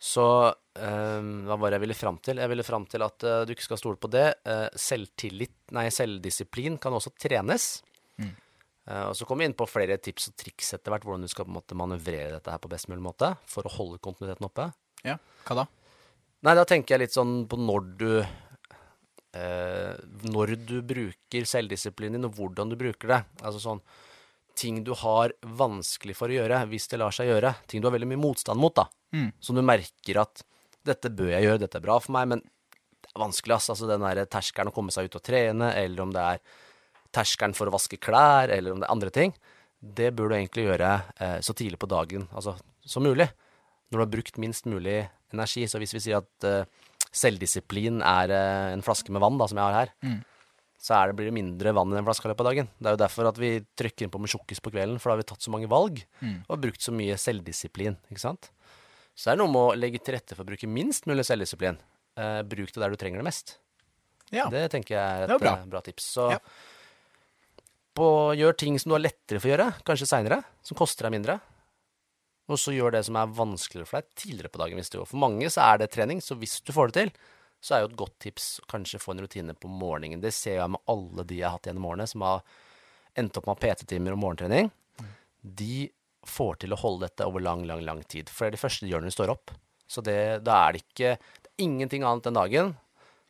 Så eh, hva var det jeg ville fram til? Jeg ville fram til at eh, du ikke skal stole på det. Selvtillit, nei, selvdisiplin kan også trenes. Mm. Eh, og så kommer vi inn på flere tips og triks etter hvert, hvordan du skal på en måte manøvrere dette her på best mulig måte for å holde kontinuiteten oppe. Ja, hva da? Nei, da tenker jeg litt sånn på når du eh, Når du bruker selvdisiplinen din, og hvordan du bruker det. Altså sånn ting du har vanskelig for å gjøre, hvis det lar seg gjøre. Ting du har veldig mye motstand mot, da. Mm. Som du merker at dette bør jeg gjøre, dette er bra for meg, men det er vanskelig, ass. Altså den derre terskelen å komme seg ut og trene, eller om det er terskelen for å vaske klær, eller om det er andre ting. Det bør du egentlig gjøre eh, så tidlig på dagen altså, som mulig. Når du har brukt minst mulig energi. Så hvis vi sier at eh, selvdisiplin er eh, en flaske med vann, da, som jeg har her, Mm. så er det, blir det mindre vann i den flaska i løpet av dagen. Det er jo derfor at vi trykker inn på med tjukkis på kvelden, for da har vi tatt så mange valg Mm. og brukt så mye selvdisiplin. ikke sant? Så det er noe med å legge til rette for å bruke minst mulig selvdisiplin. Eh, bruk det der du trenger det mest. Ja. Det tenker jeg er et Det er bra. eh, bra tips. Så Ja. På, gjør ting som du har lettere for å gjøre, kanskje seinere, som koster deg mindre. Og så gjør det som er vanskeligere for deg, tidligere på dagen. hvis det går. For mange så er det trening, så hvis du får det til, så er jo et godt tips å kanskje få en rutine på morgenen. Det ser jeg med alle de jeg har hatt gjennom årene, som har endt opp med PT-timer og morgentrening. De får til å holde dette over lang, lang, lang tid. For det er det første de gjør når de står opp. Så det, da er det ikke det er ingenting annet den dagen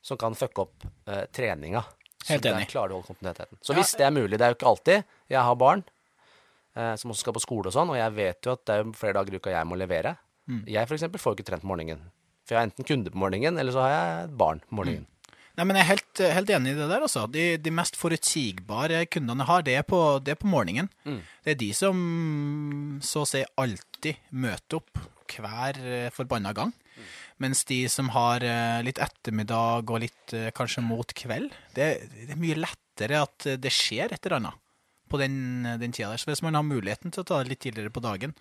som kan fucke opp eh, treninga. Så Helt der enig. klarer du å holde kontinuiteten. Så hvis det er mulig, det er jo ikke alltid. Jeg har barn eh, som også skal på skole og sånn, og jeg vet jo at det er jo flere dager i uka jeg må levere. Mm. Jeg eksempel får jo ikke trent på morgenen. For jeg har enten kunde på morgenen, eller så har jeg et barn på morgenen. Nei, men Jeg er helt, helt enig i det der. altså. De, de mest forutsigbare kundene har, det er på, det er på morgenen. Mm. Det er de som så å si alltid møter opp hver eh, forbanna gang. Mens de som har eh, litt ettermiddag og litt eh, kanskje mot kveld, det, det er mye lettere at eh, det skjer et eller annet på den, den tida der. Så hvis man har muligheten til å ta det litt tidligere på dagen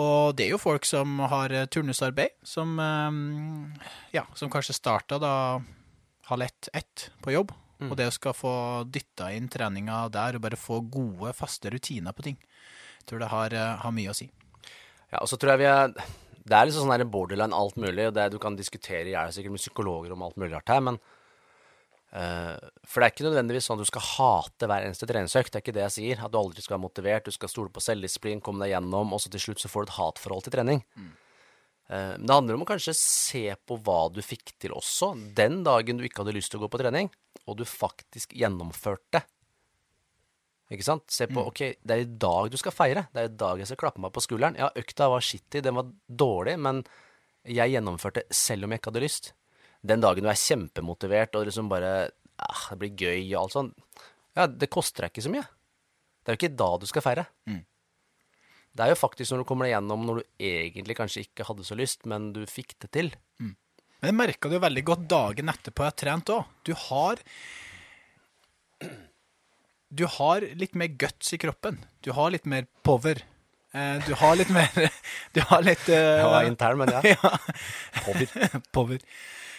Og det er jo folk som har turnusarbeid, som, ja, som kanskje starta da halv ett-ett på jobb. Og det å skal få dytta inn treninga der og bare få gode, faste rutiner på ting, jeg tror det har, har mye å si. Ja, og så tror jeg vi er Det er liksom sånn der borderline alt mulig, det du kan diskutere jeg er sikkert med psykologer om alt mulig rart her, men uh, For det er ikke nødvendigvis sånn at du skal hate hver eneste treningsøkt, det er ikke det jeg sier. At du aldri skal være motivert, du skal stole på selvdisiplin, komme deg gjennom, og så til slutt så får du et hatforhold til trening. Eh, Men det handler om å kanskje se på hva du fikk til også, den dagen du ikke hadde lyst til å gå på trening, og du faktisk gjennomførte. Ikke sant? Se på, ok, det er i dag du skal feire. Det er i dag jeg skal klappe meg på skulderen. Ja, økta var shitty, den var dårlig, men jeg gjennomførte selv om jeg ikke hadde lyst. Den dagen du er kjempemotivert og liksom bare ah, Det blir gøy og alt sånt. Ja, det koster deg ikke så mye. Det er jo ikke da du skal feire. Det er jo faktisk når du kommer deg gjennom når du egentlig kanskje ikke hadde så lyst, men du fikk det til. Men det merka du jo veldig godt dagen etterpå jeg har trent òg. Du har Du har litt mer guts i kroppen. Du har litt mer power. Eh, Du har litt mer Du har litt eh, Jeg var intern, men ja. ja. Power.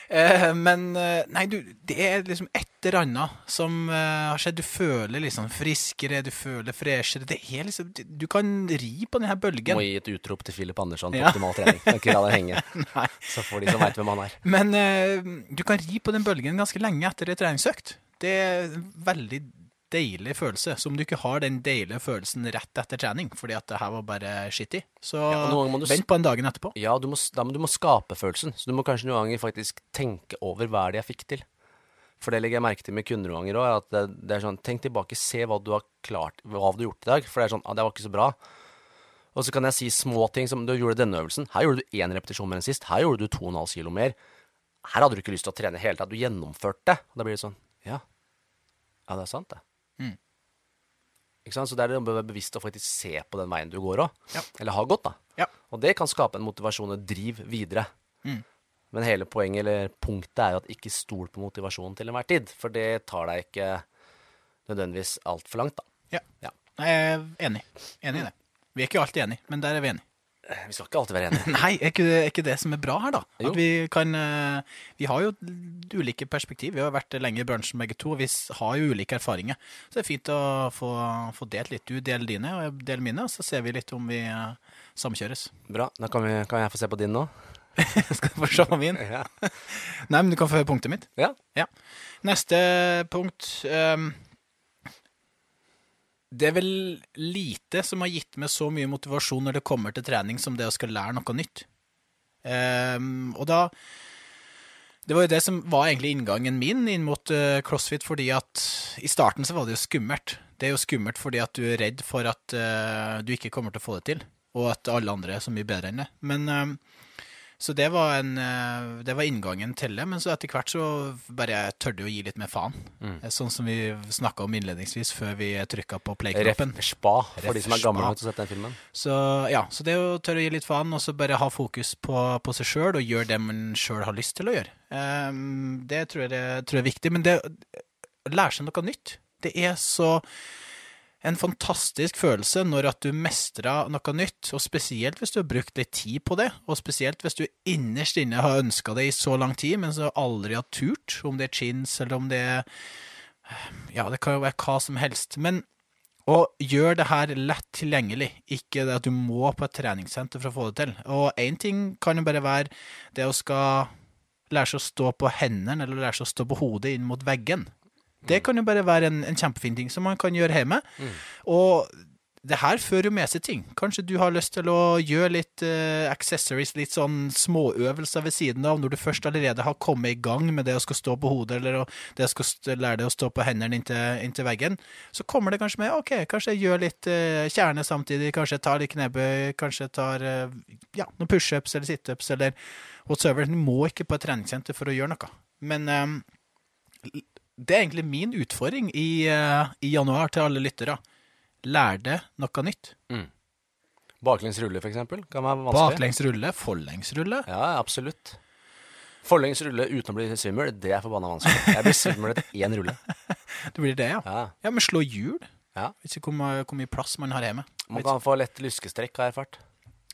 Eh, men Nei, du, det er liksom et eller annet som har skjedd. Du føler liksom friskere, du føler freshere. Det er liksom Du, kan ri på denne bølgen. Må gi et utrop til Philip Andersson på Ja. optimal trening. Kan ikke la det henge. Så får de som veit hvem han er. Men du kan ri på den bølgen ganske lenge etter en treningsøkt. Det er veldig deilig følelse, som du ikke har den deilige følelsen rett etter trening, fordi at det her var bare skittig. Så Ja, du vent på en dagen etterpå. Ja, du må, da du må skape følelsen. Så du må kanskje noen ganger faktisk tenke over hva er det jeg fikk til. For det legger jeg merke til med kunder noen ganger òg. At det, det er sånn, tenk tilbake, se hva du har klart, hva du har gjort i dag. For det er sånn, ah, det var ikke så bra. Og så kan jeg si små ting som du gjorde denne øvelsen. Her gjorde du én repetisjon mer enn sist. Her gjorde du 2,5 kilo mer. Her hadde du ikke lyst til å trene i hele tatt. Du gjennomførte. Og da blir det sånn, ja. Ja, det er sant, det. Mm. Ikke sant? Så det er det å være bevisst å faktisk se på den veien du går òg. Ja. Eller har gått, da. Ja. Og det kan skape en motivasjon og driv videre. Mm. Men hele poenget eller punktet er jo at ikke stol på motivasjonen til enhver tid. For det tar deg ikke nødvendigvis altfor langt, da. Ja. Ja. Jeg er enig. Enig i det. Vi er ikke alltid enige, men der er vi enige. Vi skal ikke alltid være enige. Nei, er ikke, det, er ikke det som er bra her, da? At vi kan eh, Vi har jo ulike perspektiv. Vi har vært lenge i bransjen begge to. Vi har jo ulike erfaringer. Så det er fint å få, få delt litt. Du deler dine, og jeg deler mine. Og så ser vi litt om vi eh, samkjøres. Bra. Da kan, vi, kan jeg få se på din nå? Skal du få se på min? Ja. Nei, men du kan få høre punktet mitt. ja. Ja. Neste punkt ehm, Det er vel lite som har gitt meg så mye motivasjon når det kommer til trening, som det å skal lære noe nytt. Um, og da Det var jo det som var egentlig inngangen min inn mot uh, crossfit, fordi at i starten så var det jo skummelt. Det er jo skummelt fordi at du er redd for at uh, du ikke kommer til å få det til, og at alle andre er så mye bedre enn det. Men ehm, så det var, en, eh, det var inngangen til det, men så etter hvert så bare tørde jeg å gi litt mer faen. Mm. Sånn som vi snakka om innledningsvis før vi trykka på Ref play-knappen. spa, for de som er gamle nok til å sette den filmen. Så ja, så det å tørre å gi litt faen, og så bare ha fokus på, på seg sjøl og gjøre det man sjøl har lyst til å gjøre, Um, det tror jeg, det tror jeg er viktig. Men det å lære seg noe nytt, det er så en fantastisk følelse når at du mestrer noe nytt, og spesielt hvis du har brukt litt tid på det, og spesielt hvis du innerst inne har ønska det i så lang tid, men så aldri har turt, om det er chins eller om det er Ja, det kan jo være hva som helst. Men å gjøre det her lett tilgjengelig, ikke det at du må på et treningssenter for å få det til. Og én ting kan jo bare være det å skal lære seg å stå på hendene, eller lære seg å stå på hodet inn mot veggen. Det kan jo bare være en, en kjempefin ting som man kan gjøre hjemme. Og det her fører jo med seg ting. Kanskje du har lyst til å gjøre litt uh, accessories, litt sånn småøvelser ved siden av, når du først allerede har kommet i gang med det å skal stå på hodet, eller det å skal lære deg å stå på hendene inntil, inntil veggen. Så kommer det kanskje med OK, kanskje jeg gjør litt uh, kjerne samtidig, kanskje jeg tar litt knebøy, kanskje jeg tar uh, ja, noen pushups eller situps eller whatsoever. Du må ikke på et treningssenter for å gjøre noe. Men eh, det er egentlig min utfordring i, eh, i januar til alle lyttere. Lær deg noe nytt. Baklengs rulle, for eksempel, kan være vanskelig. Baklengs rulle, forlengs rulle. Ja, absolutt. Forlengs rulle uten å bli svimmel, det er forbanna vanskelig. Jeg blir svimmel etter én rulle. Det blir det, ja. Ja. Ja, men slå hjul. Ja. Vet ikke hvor hvor mye plass man har hjemme. Man kan få lett lyskestrekk, har jeg erfart.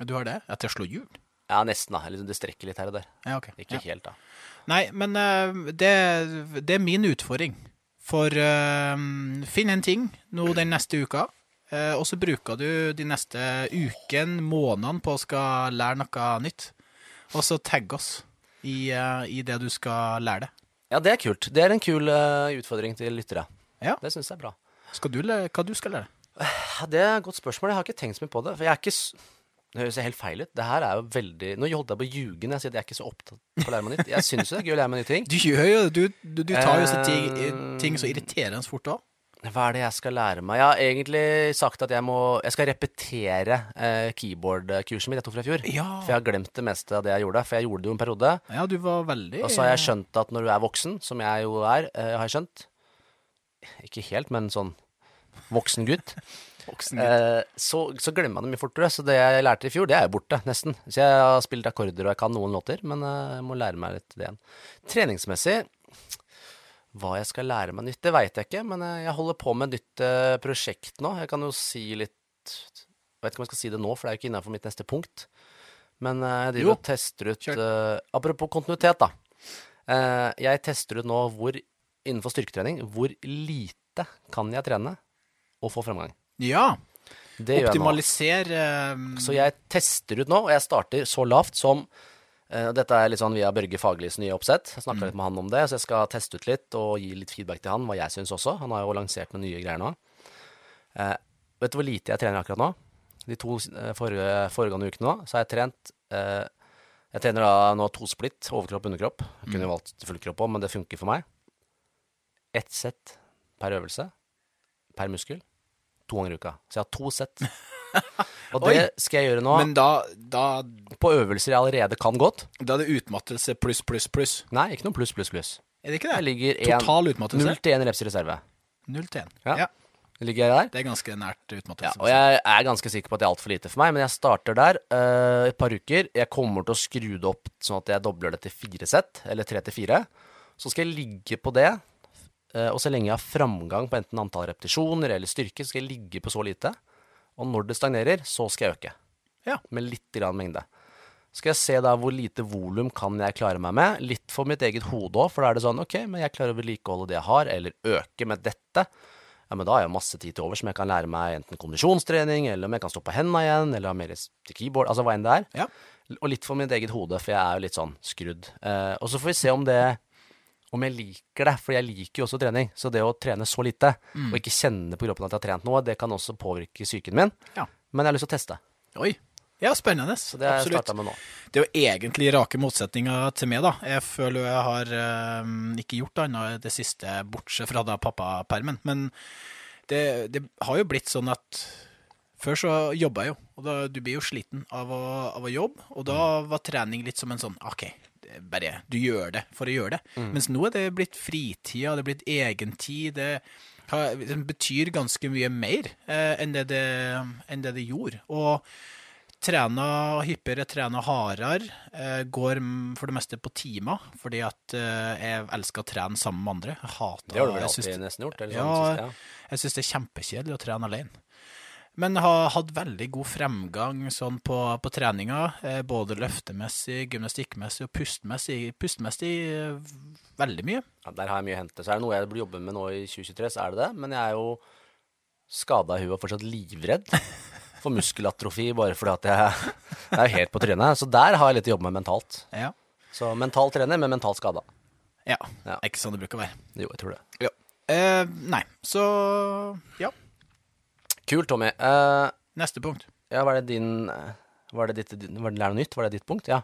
Du har det? Ja, til å slå hjul? Ja, nesten, da. Det strekker litt her og der. Ja, ok. Ikke Ja. helt, da. Nei, men eh, det, det er min utfordring. For uh, finn en ting nå den neste uka, uh, og så bruker du de neste uken, månedene på å skal lære noe nytt. Og så tagg oss i, uh, i det du skal lære det. Ja, det er kult. Det er en kul utfordring til lyttere. Ja. Det syns jeg er bra. Skal du hva du skal lære? Det er et godt spørsmål. Jeg har ikke tenkt så mye på det. For jeg er ikke Det høres helt feil ut. Det her er jo veldig Nå holdt jeg på å ljuge når jeg sier at jeg er ikke så opptatt på å lære meg nytt. Jeg syns jo det er gøy å lære meg nye ting. Du gjør jo du, du, du tar jo så ting, Eh, ting så irriterende fort òg. Hva er det jeg skal lære meg? Jeg har egentlig sagt at jeg må Jeg skal repetere eh, keyboard-kurset mitt jeg tok fra i fjor. Ja. For jeg har glemt det meste av det jeg gjorde. For jeg gjorde det jo en periode. Ja, du var veldig Og så har jeg skjønt at når du er voksen, som jeg jo er, eh, har jeg skjønt Ikke helt, men sånn voksen gutt. Eh, så, så glemmer man det mye fortere. Så det jeg lærte i fjor, det er jo borte, nesten. Så jeg har spilt akkorder og jeg kan noen låter, men eh, jeg må lære meg litt det igjen. Treningsmessig, hva jeg skal lære meg nytt, det veit jeg ikke. Men eh, jeg holder på med et nytt prosjekt nå. Jeg kan jo si litt Jeg vet ikke om jeg skal si det nå, for det er jo ikke innafor mitt neste punkt. Men jeg driver Jo, og tester ut eh, Apropos kontinuitet, da. Uh, jeg tester ut nå hvor innenfor styrketrening hvor lite kan jeg trene og få fremgang. Ja. Det. Optimalisere eh, Så jeg tester ut nå, og jeg starter så lavt som uh, Dette er litt sånn via Børge Faglis nye oppsett. Jeg snakka litt med han om det, så jeg skal teste ut litt og gi litt feedback til han, hva jeg syns også. Han har jo lansert noen nye greier nå. Uh, vet du hvor lite jeg trener akkurat nå? De to forrige, foregående ukene nå, så har jeg trent uh, Jeg trener da nå to splitt, overkropp og underkropp. Jeg kunne jo valgt fullkropp òg, men det funker for meg. Ett sett per øvelse per muskel to ganger i uka. Så jeg har to sett. Og det skal jeg gjøre nå Men da, da, på øvelser jeg allerede kan godt. da er det utmattelse pluss, pluss, pluss. Nei, ikke noe pluss, pluss, pluss. Er det ikke Jeg det? ligger en, Total utmattelse? null til én reps i reserve. Null til én. Ja. Ja. Ligger jeg der? Det er ganske nært Ja, utmattelse. og jeg er ganske sikker på at det er altfor lite for meg, men jeg starter der eh, et par uker. Jeg kommer til å skru det opp sånn at jeg dobler det til fire sett, eller tre til fire. Så skal jeg ligge på det, og så lenge jeg har framgang på enten antall repetisjoner eller styrke, så skal jeg ligge på så lite. Og når det stagnerer, så skal jeg øke. Ja. Med litt grann mengde. Så Skal jeg se da hvor lite volum kan jeg klare meg med. Litt for mitt eget hode òg, for da er det sånn ok, men jeg klarer å vedlikeholde det jeg har, eller øke med dette. Ja, men da har jeg masse tid til overs som jeg kan lære meg enten kondisjonstrening, eller om jeg kan stå på hendene igjen, eller ha mer til keyboard, altså hva enn det er. Ja. Og litt for mitt eget hode, for jeg er jo litt sånn skrudd. Eh, og så får vi se om det om jeg liker det, for jeg liker jo også trening. Så det å trene så lite, Mm. og ikke kjenne på kroppen at jeg har trent noe, det kan også påvirke psyken min. Ja. Men jeg har lyst til å teste. Oi. Ja, spennende. Så det Absolutt. med nå. Det er jo egentlig rake motsetninger til meg, da. Jeg føler jo jeg har øh, ikke gjort annet det siste, bortsett fra da pappapermen. Men det, det har jo blitt sånn at før så jobba jeg jo, og da, du blir jo sliten av å, av å jobbe. Og da var trening litt som en sånn OK, bare du gjør det for å gjøre det. Mens nå er det blitt fritida, det er blitt egentid. Det, har, det betyr ganske mye mer eh, enn, det det, enn det det gjorde. Og trener hyppigere, trener hardere. Eh, går for det meste på timer, fordi at eh, jeg elsker å trene sammen med andre. Jeg hater Det har du vel alltid nesten gjort? Eller Ja, sånn, jeg. jeg syns det er kjempekjedelig å trene alene. Men har hatt veldig god fremgang sånn på, på treninga, eh, både løftemessig, gymnastikkmessig og pustmessig. Pustmessig eh, veldig mye. Ja, der har jeg mye å hente. Så er det noe jeg blir jobbe med nå i 2023, så er det det. Men jeg er jo skada i huet og fortsatt livredd for muskelatrofi bare fordi at jeg, jeg er helt på trynet. Så der har jeg litt å jobbe med mentalt. Ja. Så mental trener, men mentalt skada. ja. Ja. Ikke sånn det bruker å være. Jo, jeg tror det. Ja. Eh, nei, så ja. Kult, Tommy. Uh, Neste punkt. ja, var det din eh, Var det ditt Var det Lær noe nytt? Var det ditt punkt? Ja.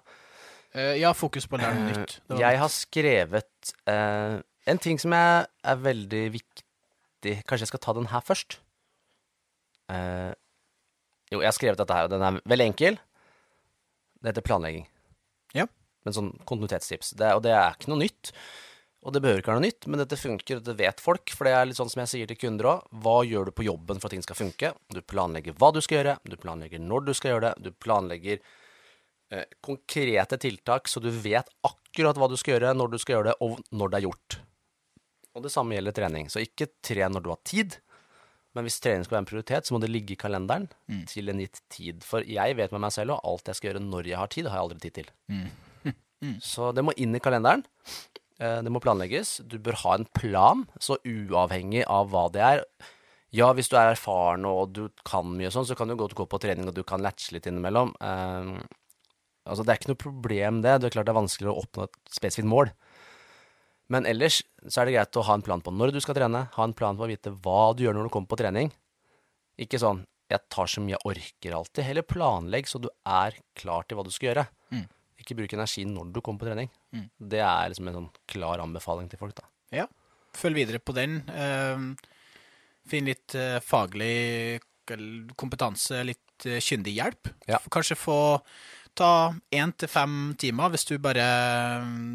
Uh, ja, fokus på lære noe nytt. Jeg har skrevet uh, en ting som er, er veldig viktig Kanskje jeg skal ta den her først? Uh, jo, jeg har skrevet dette her, og den er veldig enkel. Det heter planlegging. Ja. Men sånn kontinuitetstips. Det, og det er ikke noe nytt. Og det behøver ikke være noe nytt, men dette funker, og det vet folk. For det er litt sånn som jeg sier til kunder òg. Hva gjør du på jobben for at ting skal funke? Du planlegger hva du skal gjøre, du planlegger når du skal gjøre det, du planlegger eh, konkrete tiltak, så du vet akkurat hva du skal gjøre, når du skal gjøre det, og når det er gjort. Og det samme gjelder trening. Så ikke tren når du har tid, men hvis trening skal være en prioritet, så må det ligge i kalenderen til en gitt tid. For jeg vet med meg selv, og alt jeg skal gjøre når jeg har tid, har jeg aldri tid til. Så det må inn i kalenderen. Eh, Det må planlegges. Du bør ha en plan, så uavhengig av hva det er. Ja, hvis du er erfaren og du kan mye sånn, så kan du godt gå på trening og du kan latche litt innimellom. Eh, altså, det er ikke noe problem, det. Det er klart det er vanskeligere å oppnå et spesifikt mål. Men ellers så er det greit å ha en plan på når du skal trene, ha en plan på å vite hva du gjør når du kommer på trening. Ikke sånn 'jeg tar så mye jeg orker alltid'. Heller planlegg så du er klar til hva du skal gjøre. Mm. Ikke bruk energi når du kommer på trening. Det er liksom en sånn klar anbefaling til folk, da. Ja. Følg videre på den. Eh, Finn litt eh, faglig kompetanse, litt eh, kyndig hjelp. Ja. Kanskje få ta én til fem timer hvis du, bare,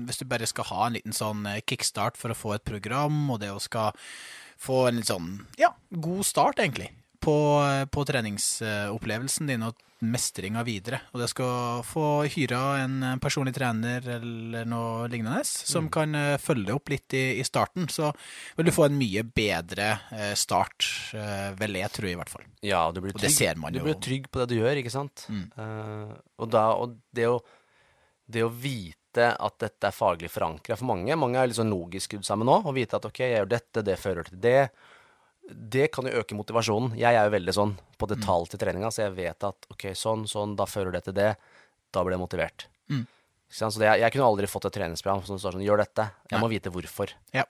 hvis du bare skal ha en liten sånn eh, kickstart for å få et program, og det å skal få en litt sånn ja, god start, egentlig, på, på treningsopplevelsen din og mestringa videre. Og det skal få hyra en personlig trener eller noe lignende som kan eh, følge opp litt i, i starten. Så vil du få en mye bedre eh, start, vel jeg tror i hvert fall. Ja, og du blir Og det trygg, ser man du blir trygg på det du gjør, ikke sant? Mm. Uh, og, da, og det, å, det å vite at dette er faglig forankra for mange Mange er litt sånn logisk skrudd sammen nå, og vite at ok, jeg gjør dette, det fører til det. Det kan jo øke motivasjonen. Jeg er jo veldig sånn på detalj til treninga, så jeg vet at ok, sånn, sånn, da fører det til det. Da blir jeg motivert. Mm. Så det, jeg kunne aldri fått et treningsprogram som står sånn gjør dette. Jeg må vite hvorfor. Ja.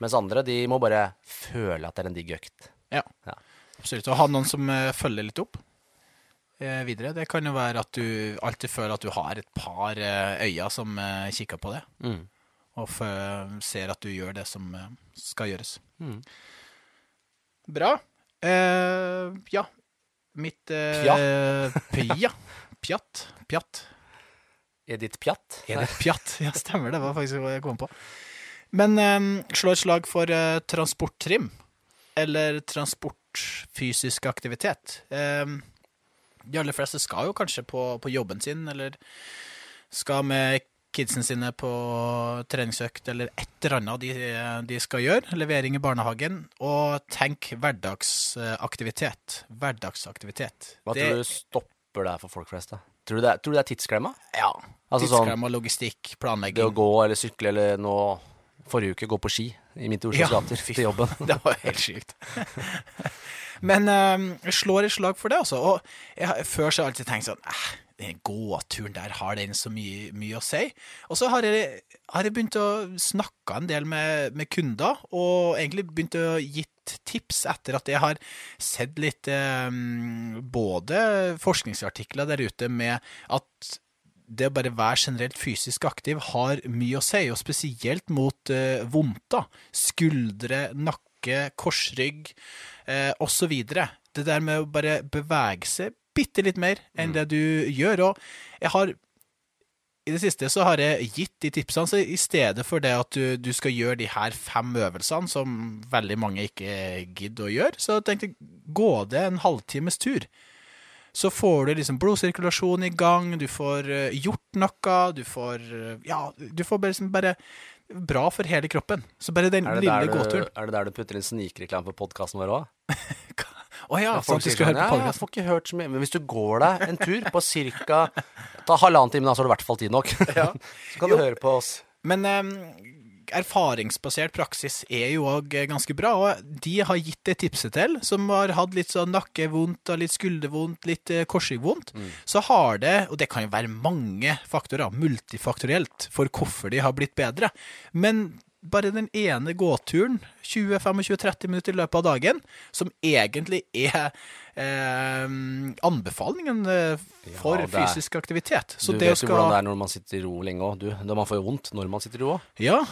Mens andre, de må bare føle at det er en digg økt. Ja, Ja. absolutt. Å ha noen som eh, følger litt opp eh, videre. Det kan jo være at du alltid føler at du har et par eh, øyne som eh, kikker på det, Mm. og ser at du gjør det som eh, skal gjøres. Mm. Bra. Uh, ja. Mitt uh, Pja. Pjatt. Pjatt. Edith Pjatt. Edith pjatt? Ja, stemmer. Det var faktisk hva jeg kom på. Men eh, slå et slag for uh, transporttrim. Eller transportfysisk aktivitet. Eh, de aller fleste skal jo kanskje på, på jobben sin, eller skal med kidsen sine på treningsøkt, eller et eller annet de, de skal gjøre. Levering i barnehagen. Og tenk hverdagsaktivitet. Hverdagsaktivitet. Hva Det- tror du stopper det for folk flest? da? Tror du det tror du det er tidsklemma? Ja. Altså sånn- logistikk, planlegging. Det å gå eller sykle eller nå Forrige uke gå på ski i midt i Oslos Ja, gater fy til jobben. Det var helt sykt. Men øh, jeg slår et slag for det, altså. Og jeg, før så har jeg alltid tenkt sånn eh, Den gåturen der, har den så mye, mye å si? Og så har jeg, har jeg begynt å snakke en del med, med kunder, og egentlig begynt å gitt tips etter at jeg har sett litt eh, både forskningsartikler der ute med at det å bare være generelt fysisk aktiv har mye å si, og spesielt mot eh, vondter. Skuldre, nakke, korsrygg eh, osv. Det der med å bare bevege seg bitte litt mer enn det du gjør. Og jeg har i det siste så har jeg gitt de tipsene, så i stedet for det at du, du skal gjøre de her fem øvelsene, som veldig mange ikke gidder å gjøre, så tenkte jeg gå det en halvtimes tur. Så får du liksom blodsirkulasjon i gang, du får eh, gjort noe, du får eh, Ja, du får bare, liksom bare Bra for hele kroppen. Så bare den lille du, gåturen. er det der du putter inn snikreklame på podkasten vår òg? Å ja, sånn at de skal høre på ja, jeg får ikke hørt så mye. Men hvis du går deg en tur på ca. Halvannen time, da, så har du i hvert fall tid nok. så kan du Jo. høre på oss. Men um, erfaringsbasert praksis er jo òg ganske bra, og de har gitt det tipset til, som har hatt litt sånn nakkevondt, og litt skuldervondt, litt eh, korsryggvondt, så har det, og det kan jo være mange faktorer, multifaktorielt, for hvorfor de har blitt bedre, men bare den ene gåturen, 20-25-30 minutter i løpet av dagen, som egentlig er eh, anbefalingen eh, for Ja, er- fysisk aktivitet. Så du det vet jo skal- hvordan det er når man sitter i ro lenge òg, man får jo vondt når man sitter i ro òg. Ja,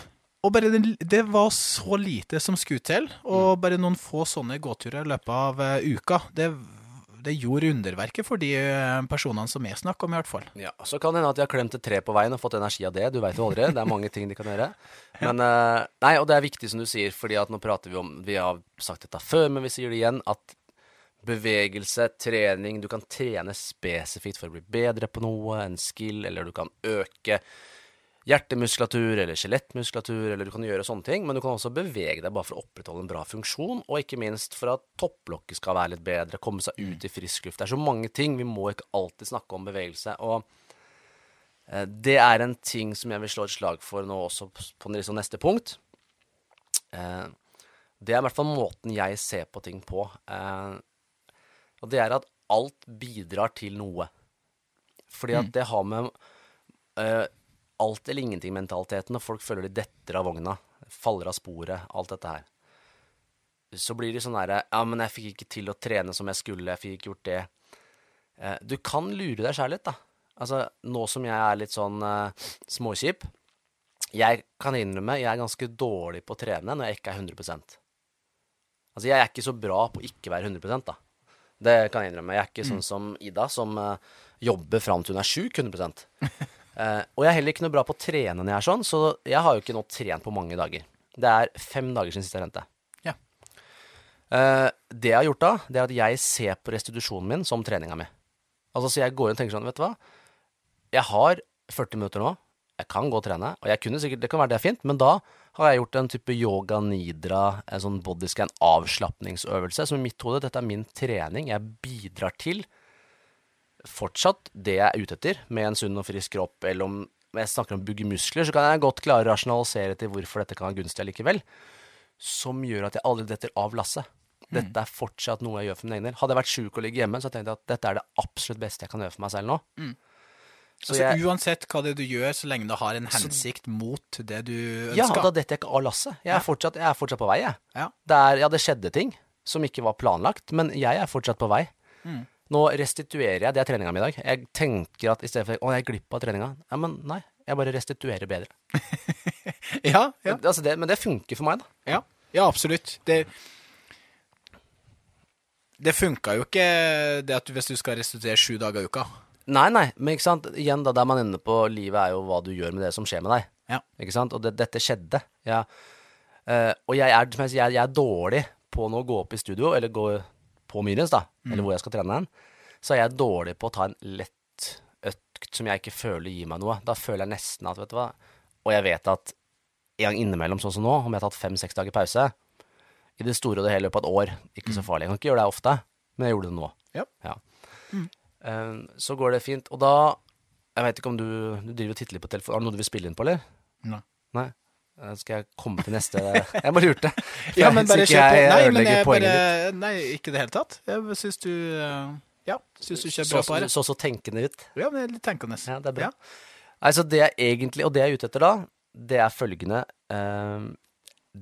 og bare den, det var så lite som skulle til, og bare noen få sånne gåturer i løpet av eh, uka, det, det gjorde underverket for de eh, personene som jeg snakker om, i hvert fall. Ja, Så kan det hende at de har klemt et tre på veien og fått energi av det. Du veit jo aldri. Det er mange ting de kan gjøre. Men eh, Nei, og det er viktig som du sier, fordi at nå prater vi om Vi har sagt dette før, men vi sier det igjen. At bevegelse, trening Du kan trene spesifikt for å bli bedre på noe, en skill, eller du kan øke hjertemuskulatur eller skjelettmuskulatur, eller du kan gjøre sånne ting, men du kan også bevege deg bare for å opprettholde en bra funksjon, og ikke minst for at topplokket skal være litt bedre, komme seg ut i frisk luft. Det er så mange ting. Vi må ikke alltid snakke om bevegelse. og eh, det er en ting som jeg vil slå et slag for nå også på liksom neste punkt. Eh, det er i hvert fall måten jeg ser på ting på. Eh, og det er at alt bidrar til noe. Fordi at det har med alt eller ingenting-mentaliteten, og folk føler de detter av vogna, faller av sporet, alt dette her. Så blir de sånn derre Ja, men jeg fikk ikke til å trene som jeg skulle, jeg fikk ikke gjort det. Eh, du kan lure deg sjæl litt, da. Altså, nå som jeg er litt sånn uh, småkjip Jeg kan innrømme jeg er ganske dårlig på å trene når jeg ikke er 100% Altså, jeg er ikke så bra på å ikke være 100% da. Det kan jeg innrømme. Jeg er ikke sånn som Ida, som uh, jobber fram til hun er sjuk 100 Eh, og jeg er heller ikke noe bra på å trene når jeg er sånn, så jeg har jo ikke nå trent på mange dager. Det er fem dager siden sist jeg trente. Ja. Uh, det jeg har gjort da, det er at jeg ser på restitusjonen min som treninga mi. Altså, så jeg går inn og tenker sånn, vet du hva. Jeg har 40 minutter nå. Jeg kan gå og trene, og jeg kunne sikkert, det kan være det er fint, men da har jeg gjort en type yoga nidra, en sånn bodyscan avslapningsøvelse, som i mitt hode, dette er min trening. Jeg bidrar til fortsatt det jeg er ute etter, med en sunn og frisk kropp, eller om jeg snakker om bygge muskler, så kan jeg godt klare å rasjonalisere til hvorfor dette kan være gunstig allikevel, som gjør at jeg aldri detter av lasset. Dette er fortsatt noe jeg gjør for min egen del. Hadde jeg vært sjuk og ligget hjemme, så tenkte jeg at dette er det absolutt beste jeg kan gjøre for meg selv nå. Så Altså, jeg, uansett hva det du gjør, så lenge det har en hensikt mot det du ønsker. ja, da detter jeg ikke av lasset. Jeg fortsatt, jeg er fortsatt på vei, jeg. Ja. Det er, ja, det skjedde ting som ikke var planlagt, men jeg er fortsatt på vei. Nå restituerer jeg, det er treninga mi i dag. Jeg tenker at i stedet for å, jeg er glipp av treninga. Ja, men nei, jeg bare restituerer bedre. Ja, ja, Altså det, men det funker for meg, da. ja, ja absolutt. Det, det funka jo ikke det at du, hvis du skal restituere sju dager i uka. Nei, nei, men ikke sant, igjen da, der man ender på livet er jo hva du gjør med det som skjer med deg. Ja. Ikke sant, og det, dette skjedde. Ja. Eh, og jeg er, jeg, jeg, jeg er dårlig på nå å gå opp i studio, eller gå på Myrens, da, eller hvor jeg skal trene hen. Så er jeg dårlig på å ta en lett økt som jeg ikke føler gir meg noe. Da føler jeg nesten at, vet du hva Og jeg vet at en gang innimellom, sånn som nå, om jeg har tatt fem-seks dager pause, i det store og det hele løpet av et år, ikke så farlig. Jeg kan ikke gjøre det ofte, men jeg gjorde det nå. Ja. Ja. Eh, så går det fint. Og da Jeg vet ikke om du, du driver og titter litt på telefonen. Har du noe du vil spille inn på, eller? Nei. Nei? Eh, Skal jeg komme til neste Jeg bare lurte. For Ja, men bare kjør på. Nei, men jeg bare Nei, ikke i det hele tatt. Jeg syns du eh, Ja, syns du kjører bra på så, her. så så tenkende ut. Ja, men litt tenkende. Ja, det er bra. Nei, så det jeg egentlig, og det jeg er ute etter da, det er følgende eh,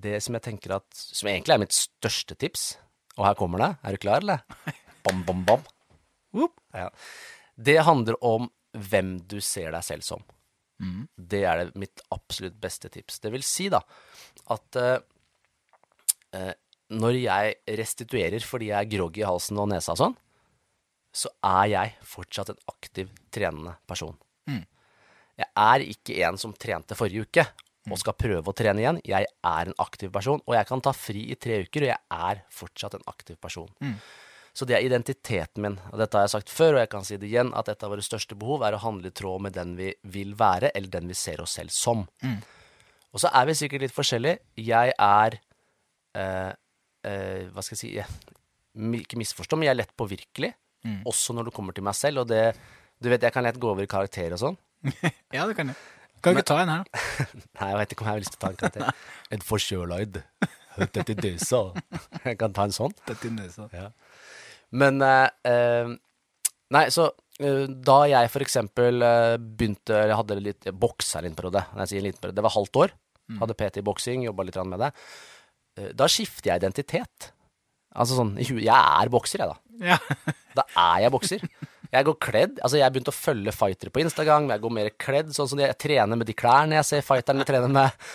Det som jeg tenker at Som egentlig er mitt største tips, og her kommer det. Er du klar, eller? Bam, bam, bam. Ja. Det handler om hvem du ser deg selv som. Det er det mitt absolutt beste tips. Det vil si da at eh, eh, når jeg restituerer fordi jeg er groggy i halsen og nesa og sånn, så er jeg fortsatt en aktiv, trenende person. Jeg er ikke en som trente forrige uke og skal prøve å trene igjen. Jeg er en aktiv person, og jeg kan ta fri i tre uker, og jeg er fortsatt en aktiv person. Så det er identiteten min. Og dette har jeg sagt før, og jeg kan si det igjen, at et av våre største behov er å handle i tråd med den vi vil være, eller den vi ser oss selv som. Og så er vi sikkert litt forskjellige. Jeg er eh, eh, Hva skal jeg si jeg, Ikke misforstå, men jeg er lett påvirkelig. Også når det kommer til meg selv. Og det Du vet, jeg kan lett gå over i karakter og sånn. Ja, det kan jeg. Kan du ikke ta en her? da? Nei, jeg vet ikke om jeg har lyst til å ta en karakter. En forkjølaid. Hørt etter døsa. Jeg kan ta en sånn. Dette i døsa. Ja. Men eh, eh, Nei, så eh, da jeg for eksempel eh, begynte Eller hadde litt boksa en liten periode. Det var halvt år. Hadde PT i boksing, jobba litt med det. Da skifter jeg identitet. Altså sånn Jeg er bokser, jeg, da. Ja. Da er jeg bokser. Jeg går kledd. Altså, jeg begynte å følge fightere på Instagram. Jeg går mer kledd, sånn som jeg trener med de klærne jeg ser fighterne trener med.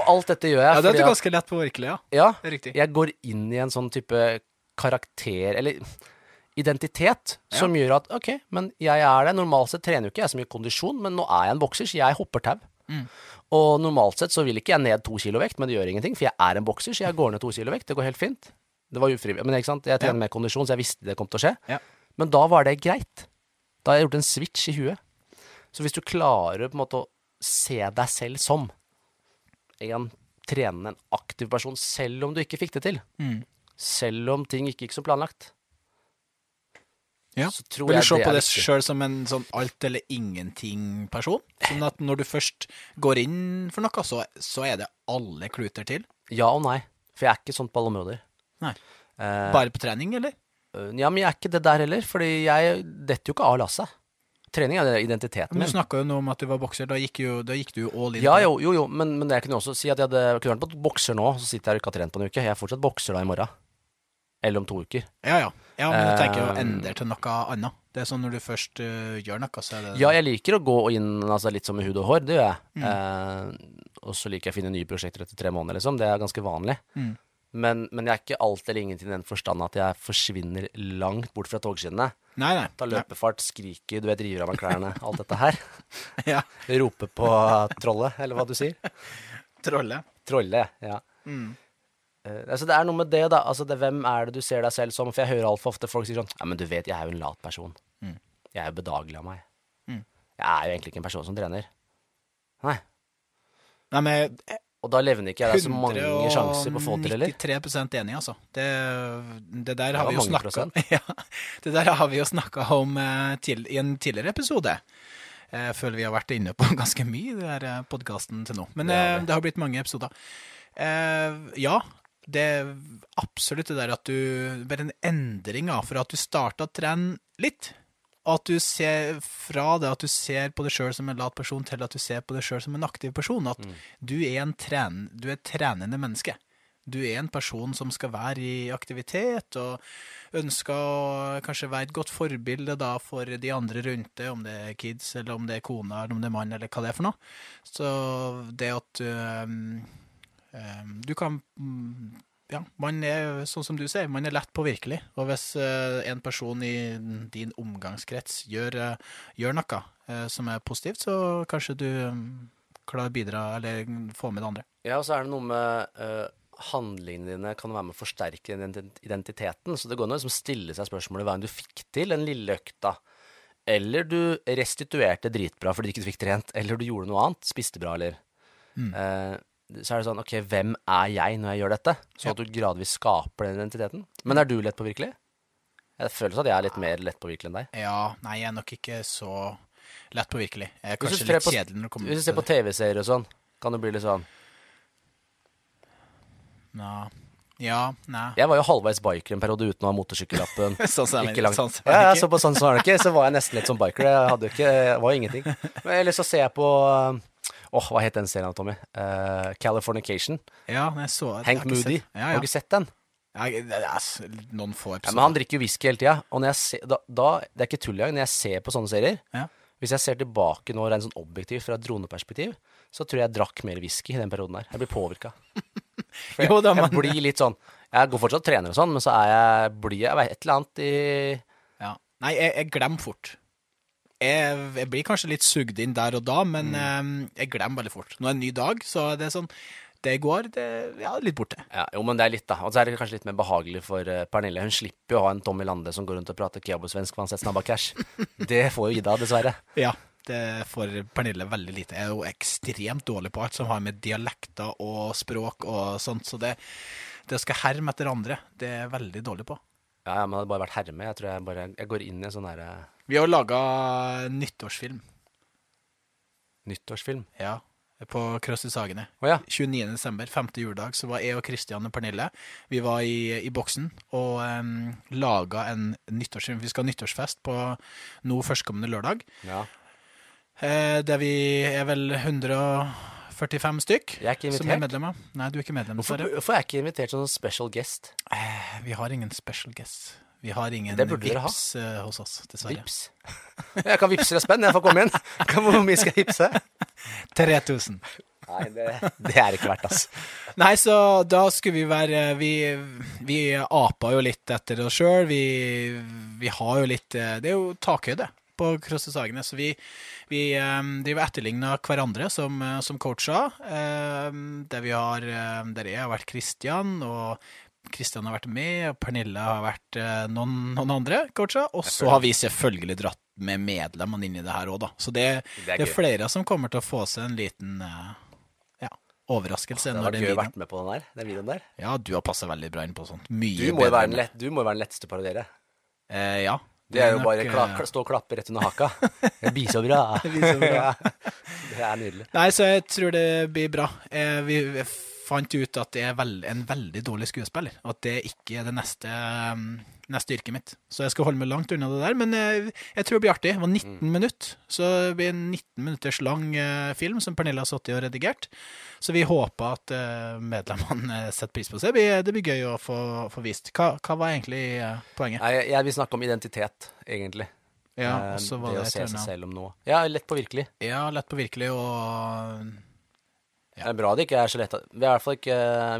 Og alt dette gjør jeg ja, det er du ganske lett på, virkelig. Ja. ja, Det riktig. jeg går inn i en sånn type karakter, eller identitet, som gjør at ok, men jeg er det. Normalt sett trener jo ikke jeg så mye kondisjon, men nå er jeg en bokser, så jeg hopper tau. Og normalt sett så vil ikke jeg ned to kilo vekt, men det gjør ingenting, for jeg er en bokser, så jeg går ned to kilo vekt. Det går helt fint. Det var ufrivillig, men ikke sant, jeg trener Ja. med kondisjon, så jeg visste det kom til å skje. Ja. Men da var det greit. Da har jeg gjort en switch i huet. Så hvis du klarer på en måte å se deg selv som en trenende, en aktiv person, selv om du ikke fikk det til. Mm. Selv om ting ikke gikk som planlagt. Ja. Vil du se på det sjøl som en sånn alt eller ingenting-person? Sånn at når du først går inn for noe, så, så er det alle kluter til? Ja og nei. For jeg er ikke sånn på alle områder. Nei. Eh, Bare på trening, eller? øh, ja, men jeg er ikke det der heller, fordi jeg detter jo ikke av lasset. Trening er identiteten Men min. du snakka jo nå om at du var bokser. Da gikk, jo, da gikk du jo all in. Ja, jo, jo, jo men, men jeg kunne også si at jeg hadde kunne vært på bokser nå, så sitter jeg og ikke har trent på en uke. Jeg er fortsatt bokser da i morgen. Eller om to uker. Ja, ja. ja men du tenker å Eh, endre til noe annet. Det er sånn når du først uh, gjør noe, så er det Ja, jeg liker å gå inn altså, litt som med hud og hår, det gjør jeg. Mm. Eh, og så liker jeg å finne nye prosjekter etter tre måneder, liksom. Det er ganske vanlig. Mm. Men, men jeg er ikke alt eller ingenting i den forstand at jeg forsvinner langt bort fra togskinnene. Nei, nei. Tar løpefart, skriker, du vet, river av meg klærne, alt dette her. Ja. Roper på trollet, eller hva du sier. Trollet. Trollet, ja. Mm. Eh, altså det er noe med det, da. Altså det, hvem er det du ser deg selv som? For jeg hører altfor ofte folk si sånn Ja, men du vet, jeg er jo en lat person. Mm. Jeg er jo bedagelig av meg. Mm. Jeg er jo egentlig ikke en person som trener. Nei. Nei, men Og da levner ikke jeg deg så mange sjanser på å få til, eller? 193 enig, altså. Det, det der har det, prosent. ja, Det der har vi jo snakka om eh, til, i en tidligere episode. Jeg føler vi har vært inne på ganske mye i den podkasten til nå. Men Det har eh, det har blitt mange episoder. Uh, ja, det er absolutt det der at du Bare en endring av fra at du starta å trene litt. Og at du ser fra det at du ser på deg sjøl som en lat person, til at du ser på deg sjøl som en aktiv person. At du er en tren, du er et trenende menneske. Du er en person som skal være i aktivitet, og ønsker å kanskje være et godt forbilde da for de andre rundt deg, om det er kids, eller om det er kona, eller om det er mann, eller hva det er for noe. Så det at du Du kan mm, ja, man er, sånn som du sier, man er lett påvirkelig. Og hvis eh, en person i din omgangskrets gjør, eh, gjør noe eh, som er positivt, så kanskje du mm, klarer å bidra, eller få med det andre. Ja, og så er det noe med handlingene dine kan være med å forsterke identiteten. Så det går an å liksom stille seg spørsmålet hva enn du fikk til den lille økta. Eller du restituerte dritbra fordi du ikke fikk trent, eller du gjorde noe annet, spiste bra, eller Eh, Så er det sånn, ok, hvem er jeg når jeg gjør dette? Sånn at du gradvis skaper den identiteten. Men er du lett påvirkelig? Jeg føler at jeg er litt mer lett påvirkelig enn deg. Ja, nei, jeg er nok ikke så lett påvirkelig. Jeg er kanskje litt på- kjedelig når det kommer Hvis du ser på. TV-serier og sånn, kan det bli litt sånn Ja, ja nei. Jeg var jo halvveis biker en periode uten å ha motorsykkellappen. Sånn som Ikke langt. sånn som ja, ja, så på sånn som er det ikke, så var jeg nesten litt som biker. Jeg hadde jo ikke, jeg var jo ingenting. Eller så ser jeg på Åh, hva het den serien, Tommy? Uh, Californication. Ja, jeg så det. Hank Moody. Ja, Ja, Har du ikke sett den? ja, det er noen få Ja, episoder. men han drikker jo whisky hele tida. Og ser, da, da, det er ikke tull engang, når jeg ser på sånne serier Ja. Hvis jeg ser tilbake nå rent sånn objektivt fra et droneperspektiv, så tror jeg jeg drakk mer whisky i den perioden her. Jeg blir påvirka. Jo da, Jeg blir litt sånn Jeg går fortsatt og trener og sånn, men så er jeg, blir jeg, jeg vet, et eller annet i ja. Nei, jeg, jeg glemmer fort. Jeg, jeg blir kanskje litt sugd inn der og da, men Mm. eh, jeg glemmer veldig fort. Nå er det en ny dag, så det er sånn Det går det, ja, litt borte. ja, Jo, men det er litt, da. Og så er det kanskje litt mer behagelig for uh, Pernille. Hun slipper jo å ha en Tommy Lande som går rundt og prater kiabosvensk mens setter snabba cash. Det får jo Ida, dessverre. Ja, det får Pernille veldig lite. Jeg er jo ekstremt dårlig på alt som har med dialekter og språk og sånt, så det, det skal herme etter andre, det er jeg veldig dårlig på. Ja, ja, men det hadde bare vært herme. Jeg tror jeg bare Jeg går inn i en sånn derre Vi har laga nyttårsfilm, nyttårsfilm. ja, på Krøss i Sagene. Å ja. 29. desember, femte juledag, så var jeg og Kristian og Pernille Vi var i, i boksen og um, laga en nyttårsfilm. Vi skal ha nyttårsfest på nå førstkommende lørdag. ja. Eh, der vi er vel 145 stykk er som er medlemmer. Nei, du er ikke medlem, Hvorfor, hvorfor er jeg ikke invitert som special guest? Eh, Vi har ingen special guest. Vi har ingen vips eh, hos oss, dessverre. Vips. Jeg kan vippse deg spenn, jeg får komme inn. Kan- Hvor mye skal jeg vippse? 3000. Nei, det, det er ikke verdt, altså. Nei, så da skulle vi være Vi, vi apa jo litt etter oss sjøl. Vi, vi har jo litt Det er jo takhøyde på Krosse Sagene, så vi, vi um, driver etterligna hverandre som, eh, som coacher. Um, der vi har eh, Der jeg har vært Kristian, og Kristian har vært med, og Pernille har vært eh, noen, noen andre coacher. Og så har vi selvfølgelig dratt med medlemmene inn i det her òg, da. Så det, Det er det er flere som kommer til å få seg en liten ja, overraskelse. Det hadde når vært gøy å vært med på den der, den videoen der. Ja, du har passa veldig bra inn på sånt. Mye Du må bedre være lett, du må jo være den letteste å parodiere. Eh, ja. Det er jo bare kla- stå og klappe rett under haka. Det blir så bra. Det blir så bra. Det er nydelig. Nei, så jeg tror det blir bra. Eh, vi fant ut at det er en veldig dårlig skuespiller, at det ikke er det neste, um, neste yrket mitt. Så jeg skal holde meg langt unna det der, men jeg, jeg tror det blir artig. Det var 19 Mm. minutter, så det blir en 19 minutters lang eh, film som Pernille har sittet og redigert. Så vi håper at eh, medlemmene eh, setter pris på det. Det blir, det blir gøy å få, få vist. Hva, hva var egentlig eh, poenget? Jeg, jeg vil snakke om identitet, egentlig. Ja, Eh, og så var det det å se seg selv om noe. Ja, lett påvirkelig. Ja, lett påvirkelig og Det er bra det ikke er så lett er vi er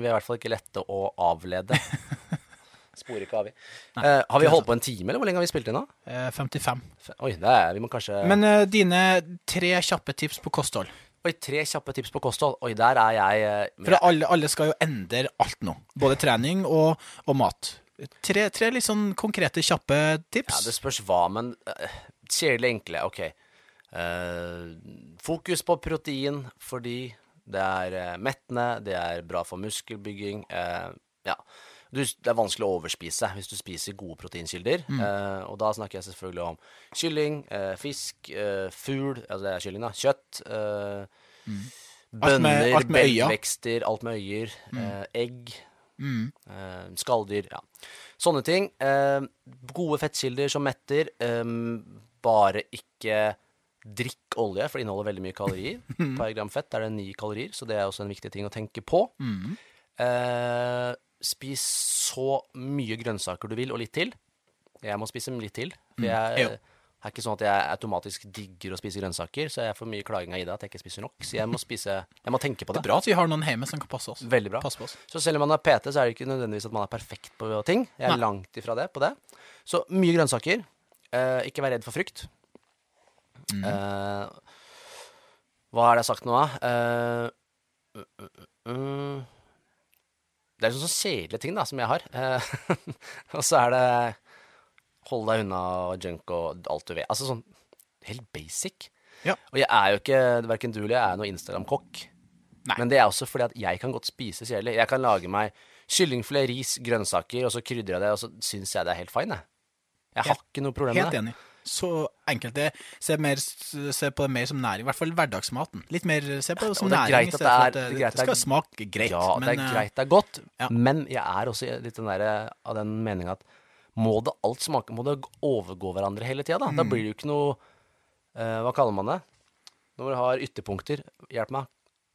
i hvert fall ikke lette å avlede. Sporer ikke av, vi. Eh, har vi holdt på en time, eller hvor lenge har vi spilt inn nå? eh, 55. Oi, det er, vi må kanskje Men eh, dine tre kjappe tips på kosthold. Oi, tre kjappe tips på kosthold. Oi, der er jeg eh, For alle, alle skal jo endre alt nå. Både trening og, og mat. Tre, tre litt sånn konkrete, kjappe Ja, tips. det spørs hva, men uh, kjedelig enkle, ok. Eh, fokus på protein fordi det er eh, mettende, det er bra for muskelbygging. eh, ja. Du, det er vanskelig å overspise hvis du spiser gode proteinkilder. eh, og da snakker jeg selvfølgelig om kylling, eh, fisk, eh, fugl, altså det er kylling, da, kjøtt. eh, Alt Bønner, alt med øya. alt med øyer. eh, egg. Mm. Eh, skalldyr, ja. Sånne ting. Eh, gode fettkilder som metter. Bare ikke drikk olje, for det inneholder veldig mye kalorier. Per gram fett er det ni kalorier, så det er også en viktig ting å tenke på. Eh, spis så mye grønnsaker du vil, og litt til. Jeg må spise litt til. For jeg Jo. er ikke sånn at jeg automatisk digger å spise grønnsaker, så jeg får mye klaging av Ida at jeg ikke spiser nok. Så jeg må spise Jeg må tenke på Det det. er bra at vi har noen hjemme som kan passe oss. Veldig bra. Passe på oss. Så selv om man er PT, så er det ikke nødvendigvis at man er perfekt på ting. Jeg er Nei. langt ifra det på det. Så mye grønnsaker. Eh, ikke vær redd for frukt. Mm. Eh, hva er det jeg har sagt nå, da? Eh, uh, uh, mm. Det er sånne kjedelige ting da, som jeg har. Eh, og så er det hold deg unna junk og alt du vet. Altså sånn helt basic. Ja. Og jeg er jo ikke, verken du eller jeg er noen Instagram-kokk. Men det er også fordi at jeg kan godt spise kjedelig. Jeg kan lage meg kyllingfilet, ris, grønnsaker, og så krydrer jeg det, og så syns jeg det er helt fine. jeg. Jeg har ikke noe problem med det. Helt enig. Så enkelt. det. Se, mer, se på det mer som næring. I hvert fall hverdagsmaten. Litt mer se på det som ja, det næring. det er- det er det, det skal smake greit. Ja, det er eh, greit, det er godt, ja. men jeg er også litt den der, av den meninga at må det alt smake Må det overgå hverandre hele tida, da? Da Mm. blir det jo ikke noe eh, Hva kaller man det? Når du har ytterpunkter. Hjelp meg.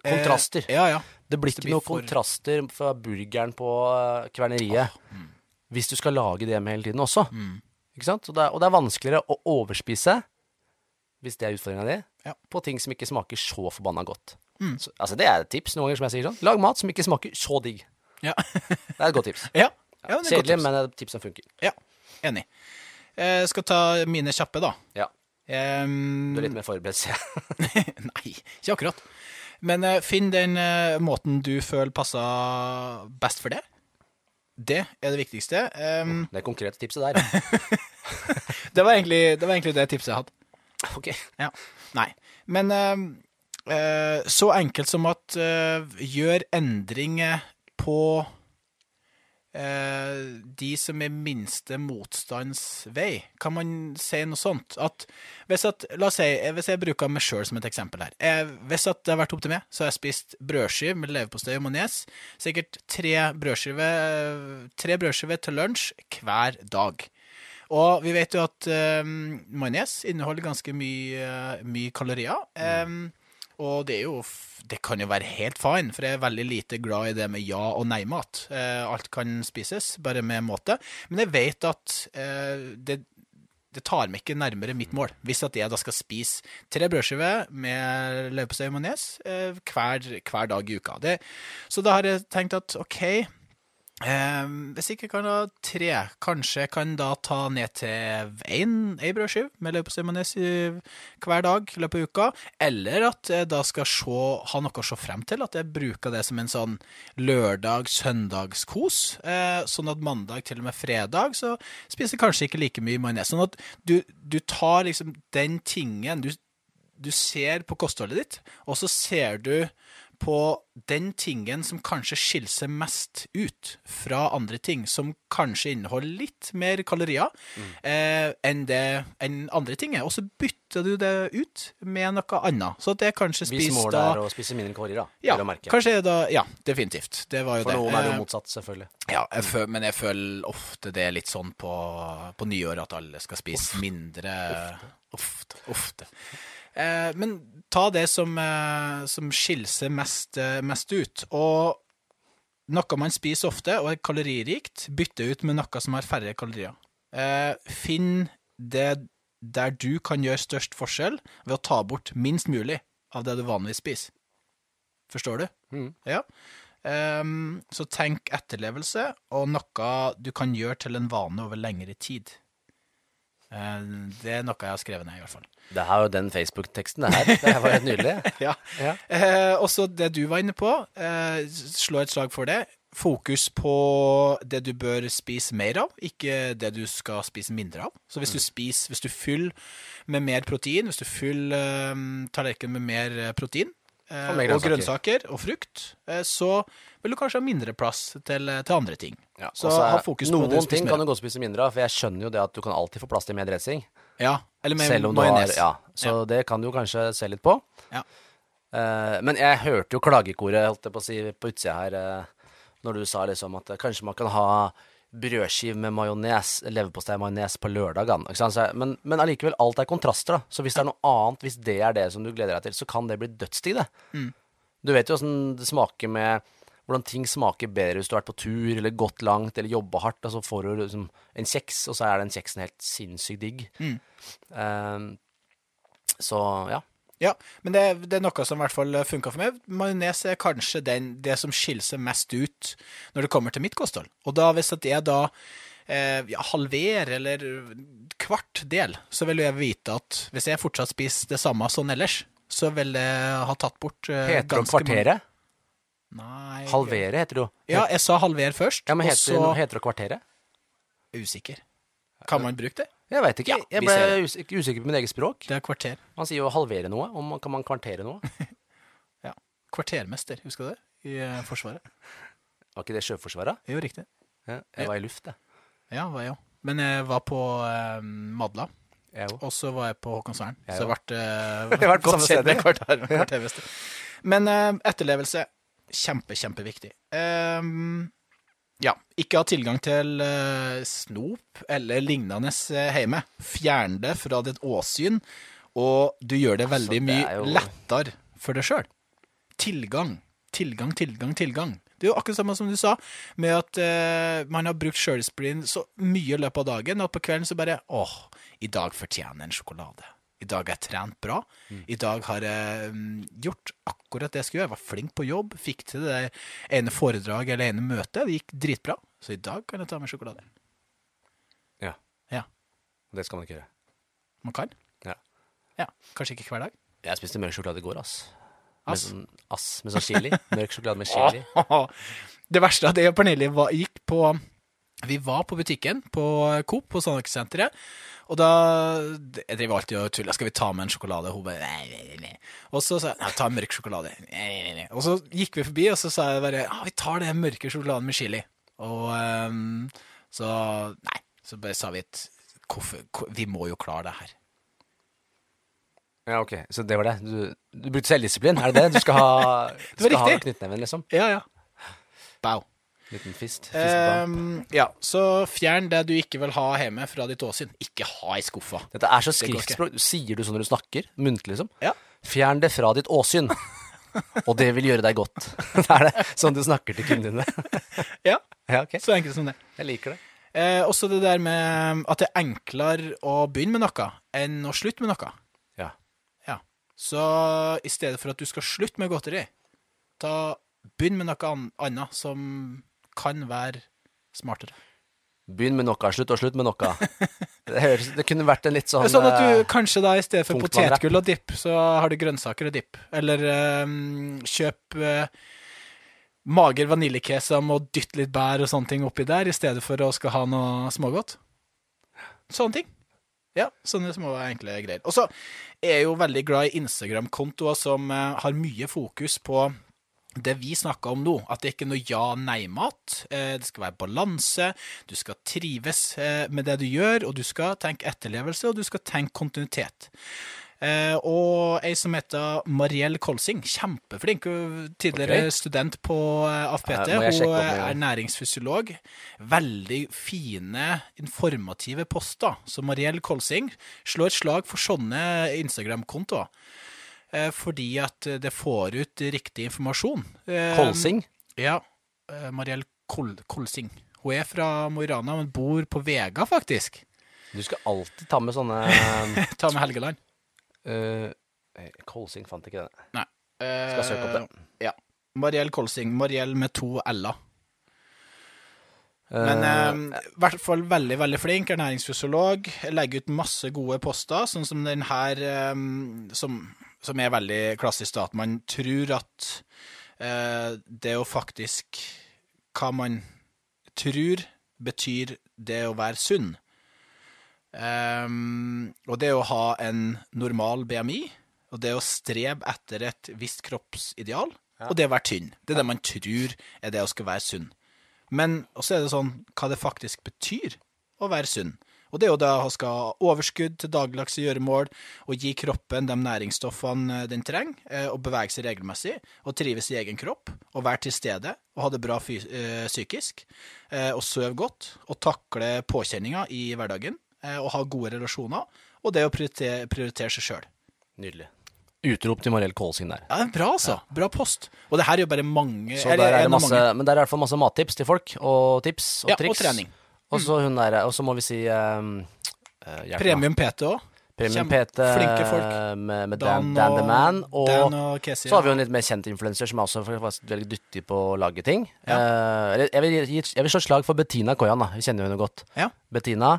eh, Kontraster. Ja, ja. Det blir ikke noe for- kontraster fra burgeren på eh, kverneriet. Hvis du skal lage det med hele tiden også. Ikke sant? Og det, er, og det er vanskeligere å overspise, hvis det er utfordringa di, Ja. på ting som ikke smaker så forbanna godt. Mm. Så, altså Det er et tips noen ganger, som jeg sier sånn. Lag mat som ikke smaker så digg. Ja, Det er et godt tips. ja. ja men det er Kjedelig, et tips som funker. Ja, enig. Jeg skal ta mine kjappe, da. Ja. Um, Du er litt mer forberedt, ser jeg. Nei, ikke akkurat. Men uh, finn den uh, måten du føler passer best for det. Det er det viktigste. Um, Det er konkrete tipset der. det, var egentlig, det var egentlig det tipset jeg hadde. Ok. Ja. Nei. Men eh, uh, så enkelt som at uh, gjør endringer på de som er minste motstands vei. Kan man si noe sånt? At hvis at, la oss si, eh, hvis jeg bruker meg sjøl som et eksempel her. Eh, hvis at det har vært opp til meg, så har jeg spist brødskive med leverpostei og majones. Sikkert tre brødskiver brødskive til lunsj hver dag. Og vi vet jo at um, majones inneholder ganske mye, eh, mye kalorier. em, og det jo Det kan jo være helt fine, for jeg er veldig lite glad i det med ja- og nei-mat. Eh, alt kan spises, bare med måte. Men jeg vet at eh, det, det tar meg ikke nærmere mitt mål. Hvis at jeg da skal spise tre brødskiver med leverpostei og majones eh, hver, hver dag i uka. Det, så da har jeg tenkt at OK, Eh, hvis ikke kan da tre. Kanskje kan da ta ned til én brødskive med leverpostei majones hver dag i løpet av uka. Eller at jeg da skal se, ha noe å se frem til. At jeg bruker det som en sånn lørdag-søndagskos. Eh, sånn at mandag til og med fredag så spiser jeg kanskje ikke like mye majones. Sånn at du, du tar liksom den tingen du, du ser på kostholdet ditt, og så ser du på den tingen som kanskje skiller seg mest ut fra andre ting, som kanskje inneholder litt mer kalorier eh, enn det enn andre ting er. Og så bytter du det ut med noe annet. Så det kanskje Hvis spiser målet da er å spise mindre kalorier, da. ja, kanskje da Ja, definitivt. Det var jo For det. noen er det Eh, jo motsatt, selvfølgelig. ja, jeg føl, men jeg føler ofte det er litt sånn på, på nyår at alle skal spise mindre Ofte. Ofte. Eh, men ta det som, eh, som skiller seg mest, eh, mest ut. Og noe man spiser ofte og er kaloririkt, bytte ut med noe som har færre kalorier. Eh, finn det der du kan gjøre størst forskjell ved å ta bort minst mulig av det du vanligvis spiser. Forstår du? Mm. Ja. Ehm, så tenk etterlevelse og noe du kan gjøre til en vane over lengre tid. Eh, det er noe jeg har skrevet ned, i hvert fall. Det er jo den Facebook-teksten, det her. Det her var helt nydelig. Ja. Ja. Eh, også det du var inne på, eh, slå et slag for det. Fokus på det du bør spise mer av, ikke det du skal spise mindre av. Så hvis du spiser, hvis du fyller med mer protein, hvis du fyller eh, tallerkenen med mer eh, protein, Og og grønnsaker og frukt, eh, så vil du kanskje ha mindre plass til, til andre ting. så så også, ha fokus på noen det Noen ting mer kan du godt spise mindre av, for jeg skjønner jo det at du kan alltid få plass til mer dressing. Ja, eller har majones. Ja, så det kan du kanskje se litt på. Ja. Uh, men jeg hørte jo klagekoret, holdt jeg på å si, på utsida her, uh, når du sa liksom at eh, kanskje man kan ha brødskive med majones, leverpostei-majones på lørdagene. ikke sant? Så jeg- Men, men allikevel, alt er kontraster, da. Så hvis det er noe annet, hvis det er det som du gleder deg til, så kan det bli dødsdigg, det. Mm. Du vet jo åssen det smaker med hvordan ting smaker bedre hvis du har vært på tur eller gått langt eller jobba hardt, og så får du liksom en kjeks, og så er den kjeksen helt sinnssykt digg. Mm. Um, så ja. Ja, men det, det er noe som i hvert fall funka for meg. Majones er kanskje den, det som skiller seg mest ut når det kommer til mitt kosthold. Og da hvis at jeg da eh, ja, halverer eller kvart del, så vil jeg vite at hvis jeg fortsatt spiser det samme sånn ellers, så vil jeg ha tatt bort eh, Heter det kvarteret? Nei Halvere heter det jo. Ja, jeg sa halver først, Ja, men og heter, så heter det kvarteret? Usikker. Kan man bruke det? Jeg veit ikke. Jeg ble usikker, på mitt eget språk. Det er kvarter. Man sier jo halvere noe. Om man, kan man kvartere noe? Ja. Kvartermester, husker du det? I uh, Forsvaret. Var ikke det Sjøforsvaret? Jo riktig. Ja, jeg var i luft, jeg. Ja, var jeg òg. Men jeg var på uh, Madla. Og så var jeg på Håkonsvern. Jeg Så jeg ble uh, Jeg på samme sted, kvarter, kvartermester. Men uh, etterlevelse, kjempe, kjempeviktig. Ehm, ja, ikke ha tilgang til eh, snop eller lignende eh, hjemme. Fjern det fra ditt åsyn, og du gjør det veldig det mye er jo- lettere for deg sjøl. Tilgang, tilgang, tilgang, tilgang. Det er jo akkurat samme som du sa, med at eh, man har brukt sjøldisiplin så mye i løpet av dagen, og på kvelden så bare åh, i dag fortjener en sjokolade. I dag har jeg trent bra. I dag har jeg mm, gjort akkurat det jeg skulle gjøre. Jeg var flink på jobb, fikk til det ene foredraget eller ene møtet. Det gikk dritbra. Så i dag kan jeg ta med sjokolade. Ja. Ja, Det skal man ikke gjøre. man kan. Ja. Ja, Kanskje ikke hver dag. Jeg spiste mørk sjokolade i går, ass. Med Ass. sånn, ass med sånn chili. Mørk sjokolade med chili. Det verste av det, Pernille var, gikk på Vi var på butikken på Coop på Sandvik-senteret. Og da Jeg driver alltid og tuller. Skal vi ta med en sjokolade? Hun bare nei, nei, nei. Og så sa jeg ta en mørk sjokolade. Nei, nei, nei. Og så gikk vi forbi, og så sa jeg bare ja, vi tar den mørke sjokoladen med chili. Og um, så Nei. Så bare sa vi hvorfor, vi må jo klare det her. Ja, ok. Så det var det. Du, du brukte selvdisiplin, er det det? Du skal ha, du skal ha knyttneven, liksom? Ja, ja. Bow. Liten fist. Ehm, ja, så fjern det du ikke vil ha hjemme fra ditt åsyn. Ikke ha i skuffa. Dette er så skriftspråk. Sier du sånn når du snakker? Muntlig, liksom? Ja. Fjern det fra ditt åsyn, og det vil gjøre deg godt. Det er det sånn du snakker til kundene dine? Ja, Ja, okay. så enkelt som det. Jeg liker det. Eh, også det der med at det er enklere å begynne med noe enn å slutte med noe. Ja. Ja. Så i stedet for at du skal slutte med godteri, ta begynn med noe annet som kan være smartere. Begynn med noe, slutt og slutt med noe. Det, høres, det kunne vært en litt sånn sånn at du eh, kanskje da i stedet for potetgull og dipp, så har du grønnsaker og dipp. Eller um, kjøp uh, mager vaniljekesam og dytt litt bær og sånne ting oppi der, i stedet for å skal ha noe smågodt. Sånne ting. Ja, sånne små enkle greier. Og så er jeg jo veldig glad i Instagram-kontoer som eh, har mye fokus på det vi snakker om nå, at det ikke er noe ja-nei-mat. Eh, Det skal være balanse, du skal trives eh, med det du gjør, og du skal tenke etterlevelse, og du skal tenke kontinuitet. Eh, Og ei som heter Mariell Kolsing, kjempeflink, tidligere okay. student på AFPT. Hun er næringsfysiolog. Veldig fine, informative poster. Så Mariell Kolsing slår et slag for sånne Instagram-kontoer. Eh, Fordi at det får ut riktig informasjon. Eh, Kolsing. Ja. eh, Mariell Kol Kolsing. Hun er fra Mo i Rana, men bor på Vega, faktisk. Du skal alltid ta med sånne Ta med Helgeland. Uh, Kolsing fant ikke det. Nei. Skal søke opp det. Eh, Ja. Mariell Kolsing. Mariell med to l-er. Eh, Men eh, i hvert fall veldig, veldig flink ernæringsfysiolog. Legger ut masse gode poster, sånn som den her, eh, som, som er veldig klassisk, da. At man tror at eh, det å faktisk Hva man tror, betyr det å være sunn. Um, og det å ha en normal BMI, og det å strebe etter et visst kroppsideal, og det å være tynn. Det er det man tror er det å skal være sunn. Men også er det sånn hva det faktisk betyr å være sunn. Og det er jo da å skal ha overskudd til dagligdagse gjøremål og gi kroppen de næringsstoffene den trenger, eh, og bevege seg regelmessig og trives i egen kropp og være til stede og ha det bra eh, psykisk eh, og sove godt og takle påkjenninger i hverdagen eh, og ha gode relasjoner og det å prioritere, prioritere seg sjøl. Nydelig. Utrop til Mariell Kålsing der. Ja, bra, altså. Bra post. Og det her er jo bare mange Så der er det masse, mange. men der er i hvert fall masse mattips til folk, og tips og Ja, og trening. Og så hun der, og så må vi si um, uh. Premium PT òg. Premium PT flinke folk. med, med Dan Dan, Dan, the Man. Og, Dan og Casey, så har vi jo en litt mer kjent influenser som er også veldig dyttig på å lage ting. Ja. Uh, jeg, vil, jeg vil slå slag for Bettina Koyan. Vi kjenner henne godt. Ja. Bettina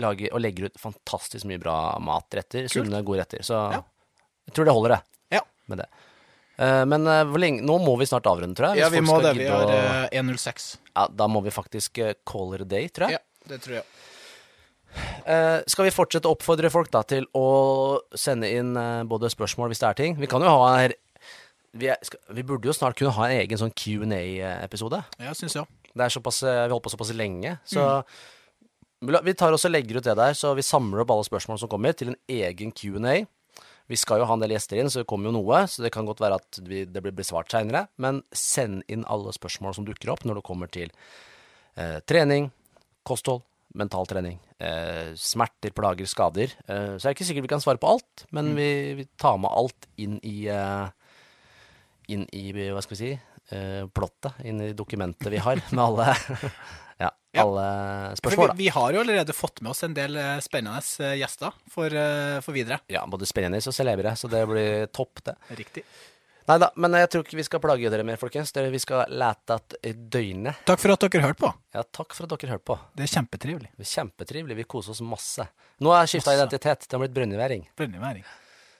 lager og legger ut fantastisk mye bra matretter. Sunne, gode retter. Så Ja. jeg tror det holder, det. Ja. Med det. Eh, men eh, nå må vi snart avrunde, tror jeg. Ja, vi må det. Vi har å- eh, 106. ja, Da må vi faktisk eh, call it a day, tror jeg. Ja, det tror jeg. Uh, skal vi fortsette å oppfordre folk da til å sende inn uh, både spørsmål hvis det er ting? Vi kan jo ha her vi, er, skal, vi burde jo snart kunne ha en egen sånn Q&A-episode. Ja, synes jeg. Det er såpass, eh, Vi holder holdt på såpass lenge, så vi Vi tar også og legger ut det der, så vi samler opp alle spørsmål som kommer, til en egen Q&A. Vi skal jo ha en del gjester inn, så det kommer jo noe. Så det kan godt være at vi, det blir besvart seinere. Men send inn alle spørsmål som dukker opp når det kommer til eh, trening, kosthold, mental trening, eh, smerter, plager, skader. Eh, så er ikke sikkert vi kan svare på alt, men vi, vi tar med alt inn i eh, Inn i, hva skal vi si, eh, plottet, inn i dokumentet vi har med alle Ja, alle spørsmål, vi, vi har jo allerede fått med oss en del eh, spennende eh, gjester for, eh, for videre. Ja, både spennende og celebre, så det blir topp, det. Riktig. Nei da, men jeg tror ikke vi skal plage dere mer, folkens. Vi skal lete et døgnet. Takk for at dere hørte på. Ja, takk for at dere hørte på. Det er kjempetrivelig. Det er Kjempetrivelig. Vi koser oss masse. Nå har jeg skifta identitet. Det har blitt brønnøyværing. Brønnøyværing.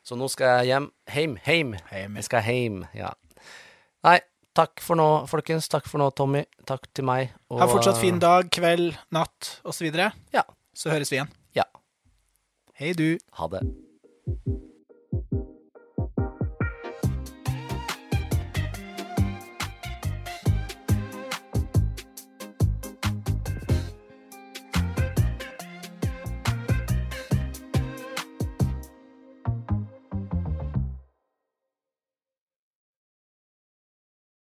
Så nå skal jeg hjem. Heim, heim. Heim. Jeg skal heim, ja. Nei, takk for nå, folkens. Takk for nå, Tommy. Takk til meg. Og, Ha fortsatt fin dag, kveld, natt osv. Ja. Så høres vi igjen. Ja. Hei, du. Ha det.